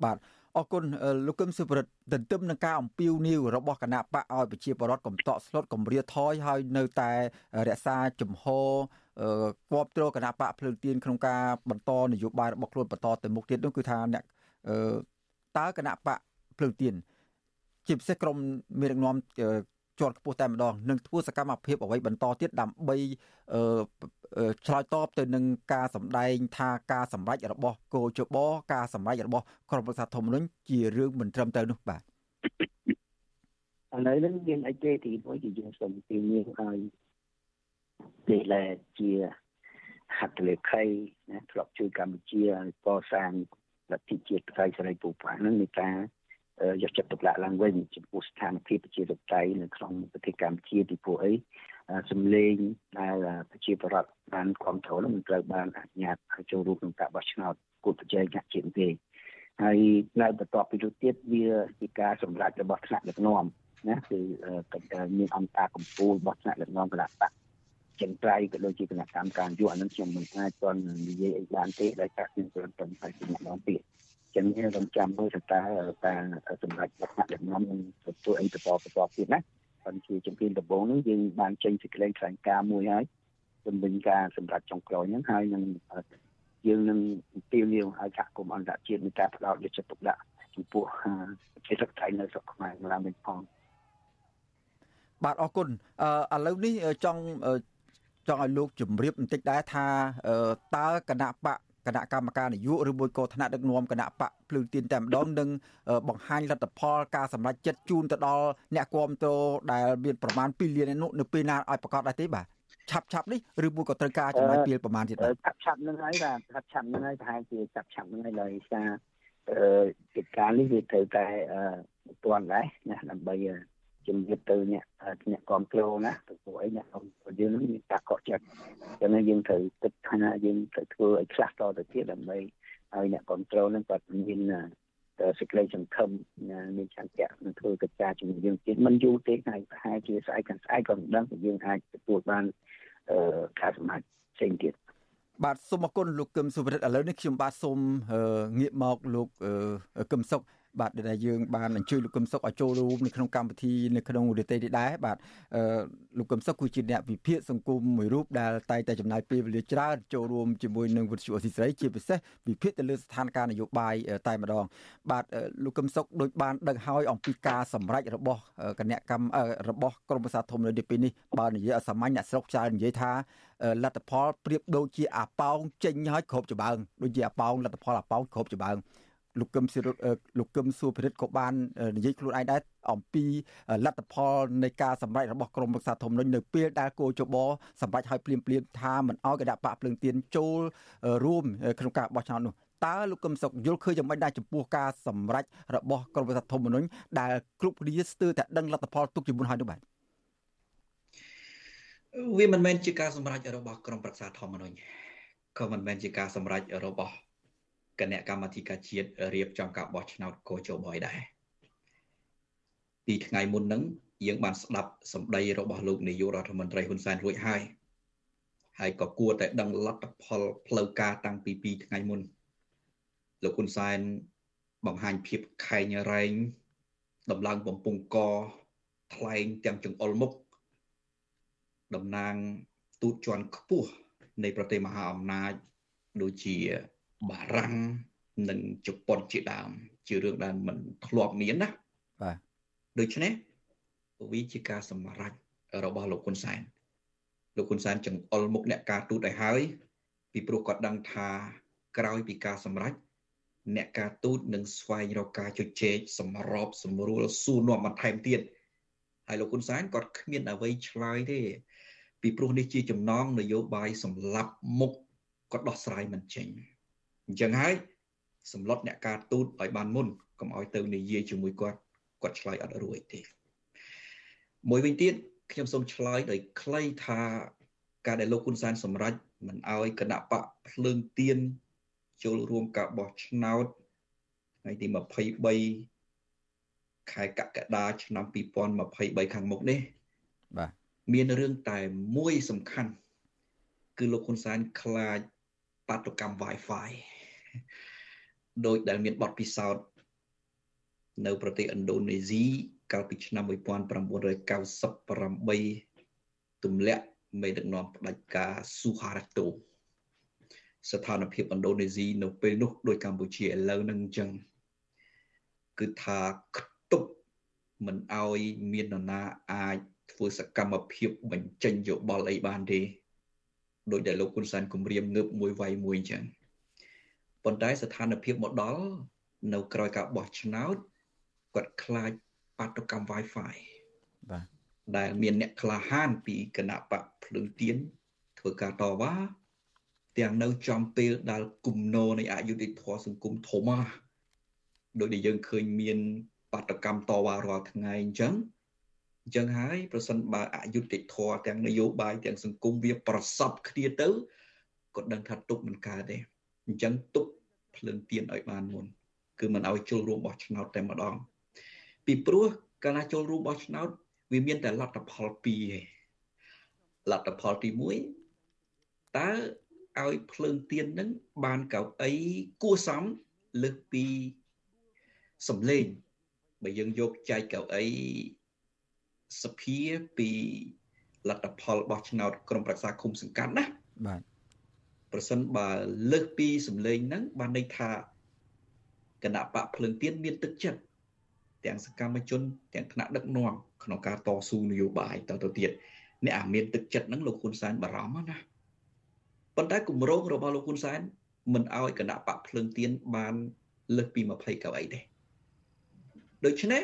បាទអរគុណលោកកឹមសុប្រិទ្ធទន្ទឹមនឹងការអំពាវនាវរបស់គណៈបកឲ្យប្រជាពលរដ្ឋកំតក់ស្លុតកំរាថយហើយនៅតែរក្សាជំហរគ្រប់គ្រងគណៈបកភ្លើងទៀនក្នុងការបន្តនយោបាយរបស់ខ្លួនបន្តទៅមុខទៀតនោះគឺថាអ្នកតើគណៈបកភ្លើងទៀនជាពិសេសក្រមមេដឹកនាំ ជាន់ខ្ពស់តែម្ដងនឹងធ្វើសកម្មភាពអ្វីបន្តទៀតដើម្បីឆ្លើយតបទៅនឹងការសម្ដែងថាការសម្រេចរបស់គោជបការសម្រេចរបស់ក្រមប្រសាធម្មនុញ្ញជារឿងមិនត្រឹមត្រូវនោះបាទឥឡូវនេះមានអីទេទីមួយគឺយើងសូមទីនេះឲ្យពេលដែលជាហត្ថលេខីណាធ្លាប់ជួយកម្ពុជាឲ្យកសាងលទ្ធិជាតិផ្ទៃសេរីពូប៉ានឹងមានការ យកចិត្តទុកដាក់ឡើងវិញចំពោះស្ថានភាពប្រជាធិបតេយ្យនៅក្នុងប្រទេសកម្ពុជាពីព្រោះអីសម្លេងដែលប្រជាពលរដ្ឋបានគ្រប់គ្រងនោះមិនត្រូវបានអនុញ្ញាតឲ្យចូលរួមក្នុងការបោះឆ្នោតគូតប្រជែងកាជាតិទេហើយនៅបន្ទាប់ពីនោះទៀតវាជាការសម្រេចរបស់ថ្នាក់ដឹកនាំណាគឺមានអង្គការកម្ពុជារបស់ថ្នាក់ដឹកនាំគណៈបកចិនត្រៃក៏ដូចជាគណៈកម្មការយុអានឹងខ្ញុំមិនអាចទាន់និយាយអីបានទេដោយសារខ្ញុំគ្រាន់តែផ្សាយពីម្ដងទៀត ចឹងយើងរំចាំមើលថាតើការសម្រេចរបស់ថ្នាក់ដឹកនាំនឹងធ្វើអីបន្តបន្តទៀតណាប៉ុន្តែជាជំនាញដំបូងនេះយើងបានចេញសេចក្តីថ្លែងការណ៍មួយហើយជំនាញការសម្រាប់ចុងក្រោយហ្នឹងហើយនឹងយើងនឹងទាមទារឲ្យសហគមន៍អន្តរជាតិមានការផ្ដោតយកចិត្តទុកដាក់ចំពោះប្រទេសថៃនៅស្រុកខ្មែរឡើងវិញផងបាទអរគុណអឺឥឡូវនេះចង់ចង់ឲ្យលោកជម្រាបបន្តិចដែរថាតើគណៈបក គណៈកម្មការនយោបាយឬមួយក៏ថ្នាក់ដឹកនាំគណៈបកភ្លើងទៀនតែម្ដងនឹងបង្ហាញលទ្ធផលការសម្រេចចិត្តជូនទៅដល់អ្នកគ្រប់គ្រងដែលមានប្រមាណ2លាននោះនៅពេលណាឲ្យប្រកាសដែរទេបាទឆាប់ឆាប់នេះឬមួយក៏ត្រូវការចំណាយពេលប្រមាណទៀតបាទឆាប់ឆាប់នឹងហើយបាទឆាប់ឆាប់នឹងហើយប្រហែលជាឆាប់ឆាប់នឹងហើយដោយសារអឺកិច្ចការនេះវាត្រូវតែអឺទាន់ដែរណាដើម្បី ជំរាបទៅអ្នកអ្នកគ្រប់គ្រងណាព្រោះអីអ្នកគ្រប់គ្រងរបស់យើងនឹងមានការកក់ចិត្តចឹងយើងត្រូវគិតថាយើងត្រូវធ្វើឲ្យខ្លះតទៅទៀតដើម្បីឲ្យអ្នកគ្រប់គ្រងនឹងគាត់មានសេចក្តីសង្ឃឹមមានឆន្ទៈនឹងធ្វើកិច្ចការជាមួយយើងទៀតមិនយូរទេហើយប្រហែលជាស្អែកខាងស្អែកក៏មិនដឹងថាយើងអាចទទួលបានការសម្រេចផ្សេងទៀតបាទសូមអរគុណលោកកឹមសុវរិទ្ធឥឡូវនេះខ្ញុំបាទសូមងាកមកលោកកឹមសុខ បាទដែលយើងបានអញ្ជើញលោកកឹមសុខឲ្យចូលរួមនៅក្នុងកម្មវិធីនៅក្នុងរយៈពេលនេះដែរបាទអឺលោកកឹមសុខគឺជាអ្នកវិភាគសង្គមមួយរូបដែលតែងតែចំណាយពេលវេលាច្រើនចូលរួមជាមួយនឹងវិទ្យុអសីស្រីជាពិសេសវិភាគទៅលើស្ថានភាពនយោបាយតែម្ដង បាទលោកកឹមសុខដូចបានដឹងហើយអំពីការសម្រេចរបស់គណៈកម្មរបស់ក្រមប្រសាធំនៅពេលនេះបើនិយាយឲ្យសាមញ្ញអ្នកស្រុកច្រើននិយាយថាលទ្ធផលប្រៀបដូចជាអាប៉ោងចេញហើយគ្រប់ច្បើងដូចជាអាប៉ោងលទ្ធផលអាប៉ោងគ្រប់ច្បើង លោកកឹមសិរិទ្ធលោកកឹមសុភិរិទ្ធក៏បាននិយាយខ្លួនឯងដែរអំពីលទ្ធផលនៃការសម្រេចរបស់ក្រមប្រឹក្សាធម្មនុញ្ញនៅពេលដែលគោចបសម្រេចឲ្យភ្លាមភ្លាមថាមិនអោយគណៈបកភ្លើងទៀនចូលរួមក្នុងការបោះឆ្នោតនោះតើលោកកឹមសុខយល់ឃើញយ៉ាងម៉េចដែរចំពោះការសម្រេចរបស់ក្រមប្រឹក្សាធម្មនុញ្ញដែលគ្រប់គ្នាស្ទើរតែដឹងលទ្ធផលទុកជាមុនហើយនោះបាទវាមិនមែនជាការសម្រេចរបស់ក្រមប្រឹក្សាធម្មនុញ្ញក៏មិនមែនជាការសម្រេចរបស់ គណៈកម្មាធិការជាតិរៀបចំការបោះឆ្នោតកោជបយដែរពីថ្ងៃមុនហ្នឹងយើងបានស្ដាប់សម្ដីរបស់លោកនាយករដ្ឋមន្ត្រីហ៊ុនសែនរួចហើយហើយក៏គួរតែដឹងលទ្ធផលផ្លូវការតាំងពី2ថ្ងៃមុនលោកហ៊ុនសែនបង្ហាញភាពខែងរែងដំឡើងបំពង់កថ្លែងទាំងចង្អុលមុខតំណាងទូតជាន់ខ្ពស់នៃប្រទេសមហាអំណាចដូចជា បារាំងនិងជប៉ុនជាដើម ជារឿងដែលមិនធ្លាប់មានណាបាទដូច្នេះវាជាការសម្រេចរបស់លោកហ៊ុនសែនលោកហ៊ុនសែនចង្អុលមុខអ្នកការទូតឲ្យហើយ ពីព្រោះគាត់ដឹងថាក្រោយពីការសម្រេចអ្នកការទូតនឹងស្វែងរកការជជែកសម្របសម្រួលសួរនាំបន្ថែមទៀតហើយលោកហ៊ុនសែនគាត់គ្មានអ្វីឆ្លើយទេ ពីព្រោះនេះជាចំណងនយោបាយសម្លាប់មុខគាត់ដោះស្រាយមិនចេញ អញ្ចឹងហើយសម្លុតអ្នកការទូតឲ្យបានមុនកុំឲ្យទៅនិយាយជាមួយគាត់គាត់ឆ្លើយអត់រួចទេមួយវិញទៀតខ្ញុំសូមឆ្លើយដោយខ្លីថាការដែលលោកហ៊ុនសែនសម្រេចមិនឲ្យគណៈបកភ្លើងទៀនចូលរួមការបោះឆ្នោតថ្ងៃទី23ខែកក្កដាឆ្នាំ2023ខាងមុខនេះបាទមានរឿងតែមួយសំខាន់ គឺលោកហ៊ុនសែនខ្លាច បាតុកម្ម Wi-Fi ដោយដែលមានបទពិសោធន៍នៅប្រទេសឥណ្ឌូនេស៊ីកាលពីឆ្នាំ1998ទម្លាក់មេដឹកនាំផ្ដាច់ការស៊ូហារ៉ាតូស្ថានភាពឥណ្ឌូនេស៊ីនៅពេលនោះដោយកម្ពុជាឥឡូវហ្នឹងអញ្ចឹងគឺថាខ្ទប់មិនអោយមាននរណាអាចធ្វើសកម្មភាពបញ្ចេញយោបល់អីបានទេ ដោយដែលលោកហ៊ុនសែនគម្រាមងើបមួយវាយមួយអញ្ចឹងប៉ុន្តែស្ថានភាពមកដល់នៅក្រោយការបោះឆ្នោតគាត់ខ្លាចបាតុកម្ម Wi-Fi បាទដែលមានអ្នកក្លាហានពីគណៈបកភ្លើងទៀនធ្វើការតវ៉ាទាំងនៅចំពេលដែលគំនរនៃអយុធធម៌សង្គមធំណាដោយដែលយើងឃើញមានបាតកម្មតវ៉ារាល់ថ្ងៃអញ្ចឹង អញ្ចឹងហើយប្រសិនបើអយុត្តិធម៌ទាំងនយោបាយទាំងសង្គមវាប្រសពគ្នាទៅក៏ដឹងថាទុកមិនកើតទេអញ្ចឹងទុកភ្លើងទៀនឲ្យបានមុនគឺមិនឲ្យចូលរួមបោះឆ្នោតតែម្ដងពីព្រោះកាលណាចូលរួមបោះឆ្នោតវាមានតែលទ្ធផលពីរឯងលទ្ធផលទី1តើឲ្យភ្លើងទៀននឹងបានកៅអីគួសមលើសពីសំលេងបើយើងយកចែកកៅអី សភាពីលទ្ធផលបោះឆ្នោតក្រុមប្រឹក្សាគុំសង្កាត់ណាបាទប្រសិនបើលើសពីសម្លេងហ្នឹងបានន័យថាគណៈបកភ្លើងទៀនមានទឹកចិត្តទាំងសកម្មជន ទាំងថ្នាក់ដឹកនាំក្នុងការតស៊ូនយោបាយតទៅទៀតអ្នកអាមានទឹកចិត្តហ្នឹងលោកហ៊ុនសែនបារម្ភណាប៉ុន្តែគម្រោងរបស់លោកហ៊ុនសែនមិនអោយគណៈបកភ្លើងទៀនបានលើសពី20កៅអីទេដូច្នេះ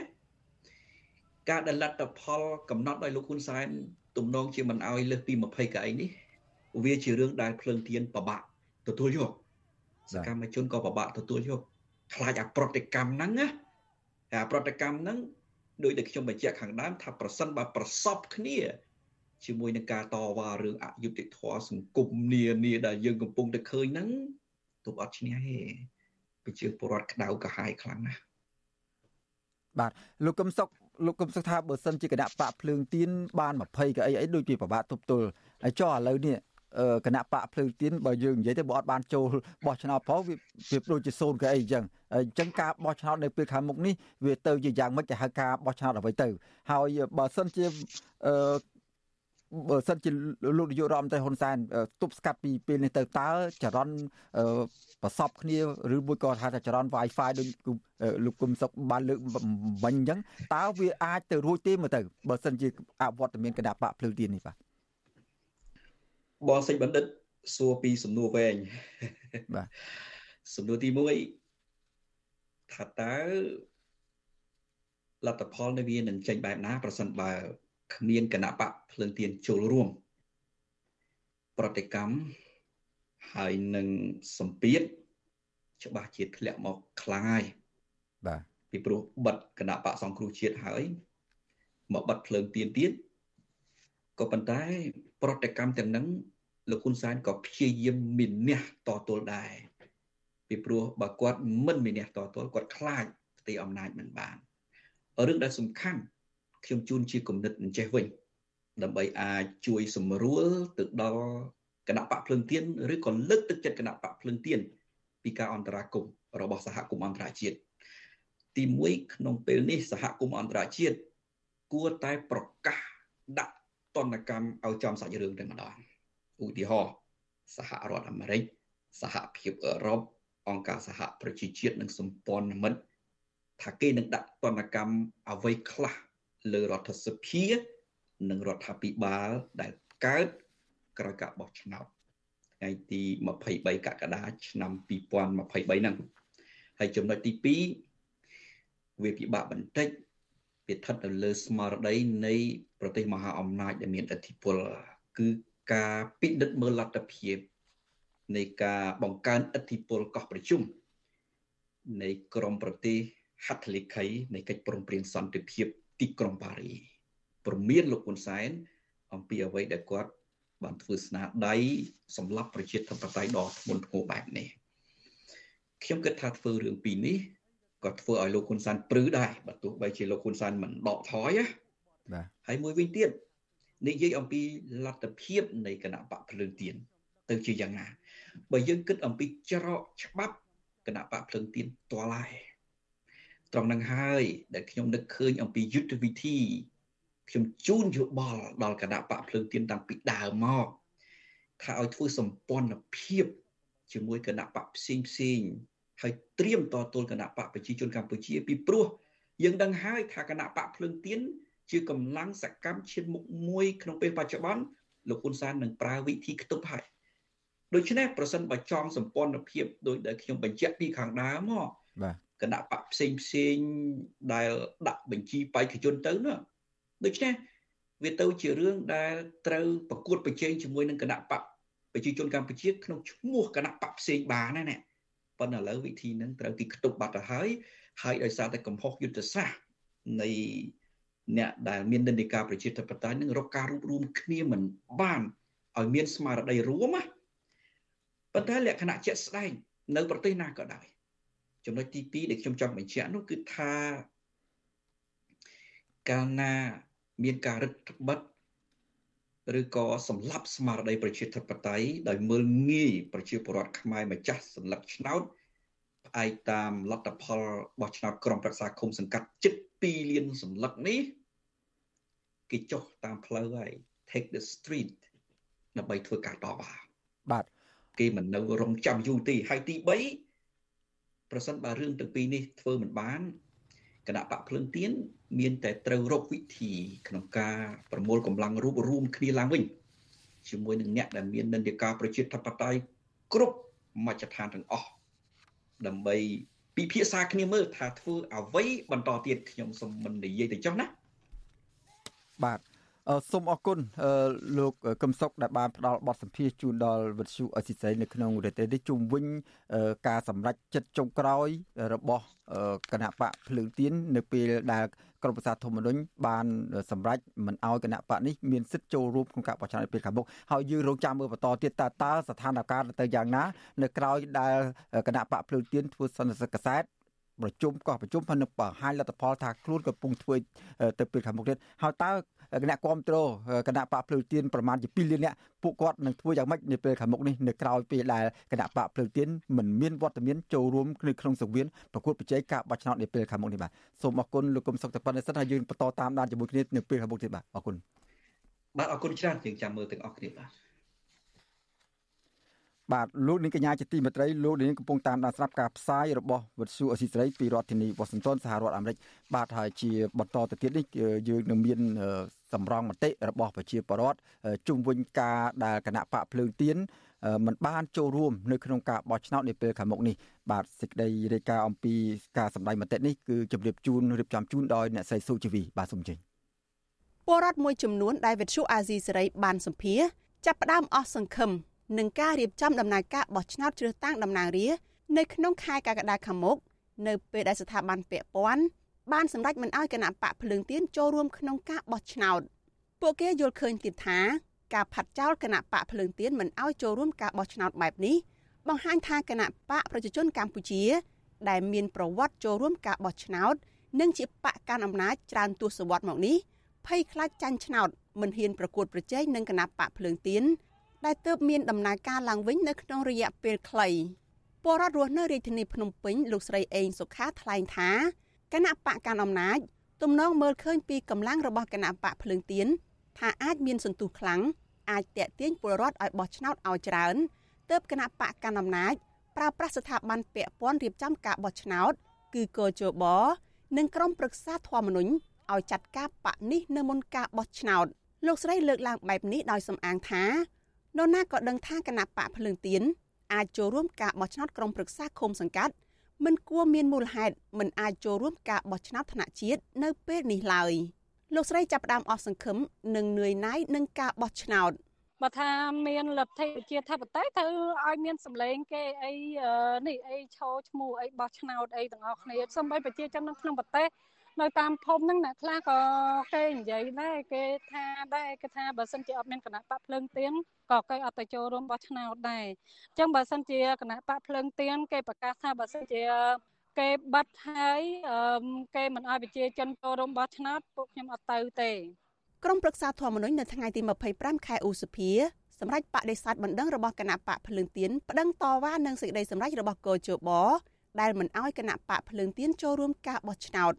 ការដែលលទ្ធផលកំណត់ដោយលោកហ៊ុនសែនទំនងជាមិនអោយលើសពី20កៅអីនេះវាជារឿងដែលភ្លើងទៀនប្របាក់ទទួលយកសកម្មជនក៏ប្របាក់ទទួលយកខ្លាចអាប្រតិកម្មហ្នឹងណាអាប្រតិកម្មហ្នឹងដោយដែលខ្ញុំបញ្ជាក់ខាងដើមថាប្រសិនបើប្រសពគ្នាជាមួយនឹងការតវ៉ារឿងអយុត្តិធម៌សង្គមនានាដែលយើងកំពុងតែឃើញហ្នឹងទប់អត់ឈ្នះទេប្រជាពលរដ្ឋក្តៅក្រហាយខ្លាំងណាស់បាទលោកកឹមសុខ លោកកឹមសុខថាបើសិនជាគណៈបកភ្លើងទៀនបាន20កៅអីអីដូចជាប្របាក់ទប់ទល់ហើយចុះឥឡូវនេះគណៈបកភ្លើងទៀនបើយើងនិយាយទៅបើអត់បានចូលបោះឆ្នោតផងវាវាដូចជាសូនកៅអីអញ្ចឹងអញ្ចឹងការបោះឆ្នោតនៅពេលខាងមុខនេះវាទៅជាយ៉ាងម៉េចទៅហៅការបោះឆ្នោតអ្វីទៅហើយបើសិនជាអឺ បើសិនជាលោកនាយករដ្ឋមន្ត្រីហ៊ុនសែនទប់ស្កាត់ពីពេលនេះទៅតើចរន្តប្រសពគ្នាឬមួយក៏ថាចរន្ត Wi-Fi ដូចលោកគុំសុកបានលើកបាញ់អញ្ចឹងតើវាអាចទៅរួចទេមើលទៅបើសិនជាអវត្តមានគណៈបកភ្លើងទៀននេះបាទបងសេចបណ្ឌិតសួរពីសំណួរវែងបាទសំណួរទី1ថាតើលទ្ធផលនៃវានឹងចេញបែបណា ប្រសិនបើ គ្មានគណៈបកភ្លើងទៀនចូលរួម ប្រតិកម្មហើយនឹងសម្ពាធច្បាស់ជាធ្លាក់មកខ្លាំងហើយបាទពីព្រោះបិទគណៈបកសង្គ្រោះជាតិហើយមកបិទភ្លើងទៀនទៀតក៏ប៉ុន្តែ ប្រតិកម្មទាំងហ្នឹងលោកហ៊ុនសែនក៏ព្យាយាមមានះតទល់ដែរពីព្រោះបើគាត់មិនមានះតទល់គាត់ខ្លាចផ្ទៃអំណាចមិនបានរឿងដែលសំខាន់ ខ្ញុំជូនជាគំនិតអញ្ចេះវិញដើម្បីអាចជួយសម្រួលទៅដល់គណៈបកភ្លើងទៀនឬក៏លើកទឹកចិត្តគណៈបកភ្លើងទៀនពីការអន្តរាគមរបស់សហគមន៍អន្តរជាតិទី1ក្នុងពេលនេះសហគមន៍អន្តរជាតិគួរតែប្រកាសដាក់ទណ្ឌកម្មឲ្យចំសាច់រឿងតែម្ដងឧទាហរណ៍សហរដ្ឋអាមេរិកសហភាពអឺរ៉ុបអង្គការសហប្រជាជាតិនិងសម្ព័ន្ធមិត្តថាគេនឹងដាក់ទណ្ឌកម្មអ្វីខ្លះ លើរដ្ឋសភា និងរដ្ឋាភិបាលដែលកើតក្រោយការបោះឆ្នោតថ្ងៃទី23កក្កដាឆ្នាំ2023ហ្នឹងហើយចំណុចទី2វាពិបាកបន្តិចវាស្ថិតនៅលើស្មារតីនៃប្រទេសមហាអំណាចដែលមានឥទ្ធិពលគឺការពិនិត្យមើលលទ្ធភាពនៃការបង្កើនឥទ្ធិពលកោះប្រជុំនៃក្រមប្រទេសហត្ថលេខីនៃកិច្ចព្រមព្រៀងសន្តិភាព ទីក្រុងប៉ារីព្រមានលោកហ៊ុនសែនអំពីអ្វីដែលគាត់បានធ្វើស្នាដៃសម្រាប់ប្រជាធិបតេយ្យដ៏ធ្ងន់ធ្ងរបែបនេះខ្ញុំគិតថាធ្វើរឿងពីរនេះក៏ធ្វើឲ្យលោកហ៊ុនសែនព្រឺដែរបើទោះបីជាលោកហ៊ុនសែនមិនដកថយណាបាទហើយមួយវិញទៀតនិយាយអំពីលទ្ធភាពនៃគណៈបកភ្លើងទៀនទៅជាយ៉ាងណាបើយើងគិតអំពីច្រកច្បាប់គណៈបកភ្លើងទៀនតលហើយ ត្រង់នឹងហើយដែលខ្ញុំនឹកឃើញអំពីយុទ្ធវិធីខ្ញុំជូនយោបល់ដល់គណៈបកភ្លើងទៀនតាំងពីដើមមកថាឲ្យធ្វើសម្ព័ន្ធភាពជាមួយគណៈបកផ្សេងផ្សេងហើយត្រៀមតទល់គណៈបកប្រជាជនកម្ពុជាពីព្រោះយើងដឹងហើយថាគណៈបកភ្លើងទៀនជាកម្លាំងសកម្មឈានមុខមួយក្នុងពេលបច្ចុប្បន្នលោកហ៊ុនសែននឹងប្រើវិធីខ្ទប់ហើយដូច្នេះប្រសិនបើចង់សម្ព័ន្ធភាពដោយដែលខ្ញុំបញ្ជាក់ពីខាងដើមមកបាទ គណៈបកផ្សេងផ្សេងដែលដាក់បញ្ជីបេក្ខជនទៅនោះដូច្នេះវាទៅជារឿងដែលត្រូវប្រកួតប្រជែងជាមួយនឹងគណៈបកប្រជាជនកម្ពុជាក្នុងឈ្មោះគណៈបកផ្សេងបានណានេះប៉ុន្តែឥឡូវវិធីហ្នឹងត្រូវទីខ្ទប់បាត់ទៅហើយហើយដោយសារតែកំហុសយុទ្ធសាស្ត្រនៃអ្នកដែលមាននិន្នាការប្រជាធិបតេយ្យនឹងរកការរួបរวมគ្នាមិនបានឲ្យមានស្មារតីរួមណាប៉ុន្តែលក្ខណៈជាក់ស្ដែងនៅប្រទេសណាក៏ដោយ ចំណុចទី2ដែលខ្ញុំចង់បញ្ជាក់នោះគឺថាកាលណាមានការរឹតបន្តឹងឬក៏សម្លាប់ស្មារតីប្រជាធិបតេយ្យដោយមើលងាយប្រជាពលរដ្ឋខ្មែរម្ចាស់សន្លឹកឆ្នោតផ្អែកតាមលទ្ធផលបោះឆ្នោតក្រុមប្រឹក្សាឃុំសង្កាត់ជិត2លានសន្លឹកនេះគេចុះតាមផ្លូវហើយ take the street ដើម្បីធ្វើការតវ៉ាបាទគេមិននៅរងចាំយូរទេហើយទី3 ប្រសិនបើរឿងទាំងពីរនេះធ្វើមិនបានគណៈបកភ្លឹងទៀនមានតែត្រូវរកវិធីក្នុងការប្រមូលកម្លាំងរួបរวมគ្នាឡើងវិញជាមួយនឹងអ្នកដែលមាននិន្នាការប្រជាធិបតេយ្យគ្រប់មជ្ឈដ្ឋានទាំងអស់ដើម្បីពិភាក្សាគ្នាមើលថាធ្វើអ្វីបន្តទៀតខ្ញុំសូមមិននិយាយទៅចុះណាបាទអ សូមអរគុណលោកកឹមសុខដែលបានផ្ដល់បទសម្ភាសន៍ជូនដល់វិទ្យុអស៊ីសេរីនៅក្នុងរយៈពេលនេះជុំវិញការសម្រេចចិត្តចុងក្រោយរបស់គណៈបកភ្លើងទៀននៅពេលដែលក្រមប្រសាធម្មនុញ្ញបានសម្រេចមិនអោយគណៈបកនេះមានសិទ្ធិចូលរួមក្នុងការបោះឆ្នោតពេលខាងមុខហើយយើងរងចាំមើលបន្តទៀតតើតើស្ថានភាពទៅយ៉ាងណានៅក្រៅដែលគណៈបកភ្លើងទៀនធ្វើសន្និសីទកសែតប្រជុំកោះប្រជុំហើយនឹងបង្ហាញលទ្ធផលថាខ្លួនកំពុងធ្វើទៅពេលខាងមុខទៀតហើយតើ គណៈគ្រប់គ្រងគណៈបកភ្លើងទៀនប្រមាណជា2លាននាក់ពួកគាត់នឹងធ្វើយ៉ាងម៉េចនៅពេលខាងមុខនេះនៅក្រៅពេលដែលគណៈបកភ្លើងទៀនមិនមានវត្តមានចូលរួមនៅក្នុងសង្វៀនប្រកួតប្រជែងការបោះឆ្នោតនៅពេលខាងមុខនេះបាទសូមអរគុណលោកគុំសុខតែប៉ុណ្្នេះសិនហើយយើងបន្តតាមដានជាមួយគ្នានៅពេលខាងមុខទៀតបាទអរគុណបាទអរគុណច្រើនយើងចាំមើលទាំងអស់គ្នាបាទ បាទលោកនាងកញ្ញាជាទីមេត្រីលោកនាងកំពុងតាមដានស្រាប់ការផ្សាយរបស់វិទ្យុអស៊ីសេរីពីរដ្ឋធានីវ៉ាស៊ីនតោនសហរដ្ឋអាមេរិកបាទហើយជាបន្តទៅទៀតនេះយើងនឹងមានសម្រងមតិរបស់ប្រជាពលរដ្ឋជុំវិញការដែលគណៈបកភ្លើងទៀនមិនបានចូលរួមនៅក្នុងការបោះឆ្នោតនាពេលខាងមុខនេះបាទសេចក្តីរាយការណ៍អំពីការសម្ដែងមតិនេះគឺជម្រាបជូនរៀបចំជូនដោយអ្នកស្រីសុជីវីបាទសូមជិញពលរដ្ឋមួយចំនួនដែលវិទ្យុអាស៊ីសេរីបានសម្ភាសចាប់ផ្ដើមអស់សង្ឃឹម នឹងការរៀបចំដំណើរការបោះឆ្នោតជ្រើសតាំងតំណាងរាស្ត្រនៅក្នុងខែកក្កដាខាងមុខនៅពេលដែលស្ថាប័នពាក់ព័ន្ធបានសម្រេចមិនអោយគណៈបកភ្លើងទៀនចូលរួមក្នុងការបោះឆ្នោតពួកគេយល់ឃើញទៀតថាការផាត់ចោលគណៈបកភ្លើងទៀនមិនអោយចូលរួមការបោះឆ្នោតបែបនេះបង្ហាញថាគណៈបកប្រជាជនកម្ពុជា ដែលមានប្រវត្តិចូលរួមការបោះឆ្នោត និងជាបកកាន់អំណាចច្រើនទសវត្សរ៍មកនេះភ័យខ្លាចចាញ់ឆ្នោតមិនហ៊ានប្រកួតប្រជែងនឹងគណៈបកភ្លើងទៀន ដែលទើបមានដំណើរការឡើងវិញនៅក្នុងរយៈពេលខ្លីពលរដ្ឋរស់នៅរាជធានីភ្នំពេញលោកស្រីអេងសុខាថ្លែងថាគណៈបកកាន់អំណាចទំនងមើលឃើញពីកម្លាំងរបស់គណៈបកភ្លើងទៀនថាអាចមានសន្ទុះខ្លាំងអាចតេទៀងពលរដ្ឋឲ្យបោះឆ្នោតឲ្យច្រើនទើបគណៈបកកាន់អំណាចប្រើប្រាស់ស្ថាប័នពាក់ព័ន្ធរៀបចំការបោះឆ្នោត គឺកោជបនិងក្រុមប្រឹក្សាធម្មនុញ្ញឲ្យចាត់ការបកនេះនៅមុនការបោះឆ្នោតលោកស្រីលើកឡើងបែបនេះដោយសំអាងថា នរណាក៏ដឹងថាគណៈបកភ្លើងទៀនអាចចូលរួមការបោះឆ្នោតក្រុមប្រឹក្សាឃុំសង្កាត់មិនគួរមានមូលហេតុមិនអាចចូលរួមការបោះឆ្នោតថ្នាក់ជាតិនៅពេលនេះឡើយលោកស្រីចាប់ផ្ដើមអស់សង្ឃឹមនិងនឿយណាយនឹងការបោះឆ្នោតបើថាមានលទ្ធិប្រជាធិបតេយ្យត្រូវឲ្យមានសម្លេងគេអីនេះអីឈោឈ្មោះអីបោះឆ្នោតអីទាំងអស់គ្នាសូម្បីប្រជាជននៅក្នុងប្រទេស នៅតាមភូមិហ្នឹងអ្នកខ្លះក៏គេនិយាយដែរគេថាដែរគេថាបើសិនជាអត់មានគណៈបកភ្លើងទៀនក៏គេអត់ទៅចូលរួមបោះឆ្នោតដែរអញ្ចឹងបើសិនជាគណៈបកភ្លើងទៀនគេប្រកាសថាបើសិនជាគេបាត់ហើយគេមិនអោយប្រជាជនចូលរួមបោះឆ្នោតពួកខ្ញុំអត់ទៅទេក្រុមប្រឹក្សាធម្មនុញ្ញនៅថ្ងៃទី25ខែឧសភាសម្រាប់បដិសេធបណ្ដឹងរបស់គណៈបកភ្លើងទៀនប្តឹងតវ៉ានឹងសេចក្តីសម្រេចរបស់កោជបដែលមិនអោយគណៈបកភ្លើងទៀនចូលរួមការបោះឆ្នោត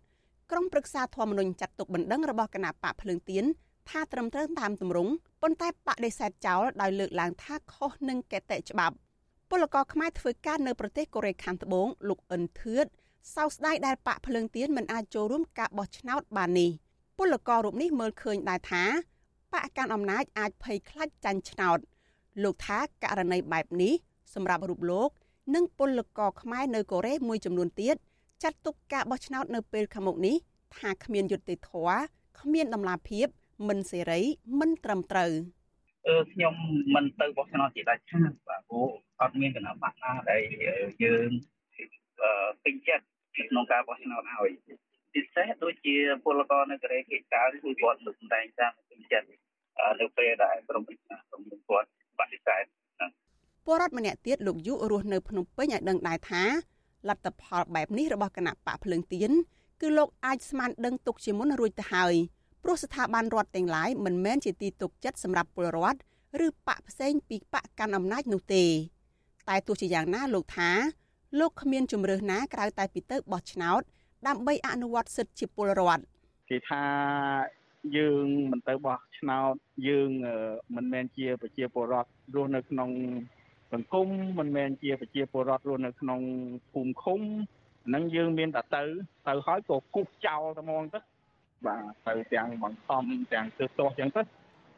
ក្រុមប្រឹក្សាធម្មនុញ្ញចាត់ទុកបណ្ដឹងរបស់គណៈបកភ្លើងទៀនថាត្រឹមត្រូវតាមទម្រង់ប៉ុន្តែបដិសេធចោលដោយលើកឡើងថាខុសនឹងកតិច្បាប់ពលករខ្មែរធ្វើការនៅប្រទេសកូរ៉េខាងត្បូងលោកអិនធឿតសោកស្ដាយដែលបកភ្លើងទៀនមិនអាចចូលរួមការបោះឆ្នោតបាននេះពលកររូបនេះមើលឃើញដែរថាបកកាន់អំណាចអាចភ័យខ្លាចចាញ់ឆ្នោតលោកថាករណីបែបនេះសម្រាប់រូបលោក និងពលករខ្មែរនៅកូរ៉េមួយចំនួនទៀត ចាត់ទុកការបោះឆ្នោតនៅពេលខាងមុខនេះថាគ្មានយុត្តិធម៌គ្មានតម្លាភាព មិនសេរី មិនត្រឹមត្រូវអឺខ្ញុំមិនទៅបោះឆ្នោតជាដាច់ខាតបាទព្រោះអត់មានគណៈបកណាដែលយើងពេញចិត្តក្នុងការបោះឆ្នោតឲ្យពិសេសដូចជាពលករនៅកូរ៉េគេចៅគឺគាត់លើកសម្ដែងតាមពេញចិត្តនៅពេលដែលក្រុមប្រឹក្សាក្រុមគាត់បដិសេធពលរដ្ឋម្នាក់ទៀតលោកយុរស់នៅភ្នំពេញឲ្យដឹងដែរថា លទ្ធផលបែបនេះរបស់គណៈបកភ្លើងទៀនគឺលោកអាចស្មានដឹងទុកជាមុនរួចទៅហើយព្រោះស្ថាប័នរដ្ឋទាំងឡាយមិនមែនជាទីទុកចិត្តសម្រាប់ពលរដ្ឋឬបកផ្សេងពីបកកាន់អំណាចនោះទេ តែទោះជាយ៉ាងណាលោកថាលោកគ្មានជំរើសណាក្រៅតែពីទៅបោះឆ្នោត ដើម្បីអនុវត្តសិទ្ធិជាពលរដ្ឋគេថាយើងមិនទៅបោះឆ្នោតយើងមិនមែនជាប្រជាពលរដ្ឋរស់នៅក្នុង សង្គមមិនមែនជាប្រជាពលរដ្ឋរស់នៅក្នុងភូមិឃុំហ្នឹងយើងមានតែទៅទៅហើយក៏គប់ចោលតែហ្មងទៅបាទទៅទាំងបង្ខំទាំងទើសទាស់ចឹងទៅ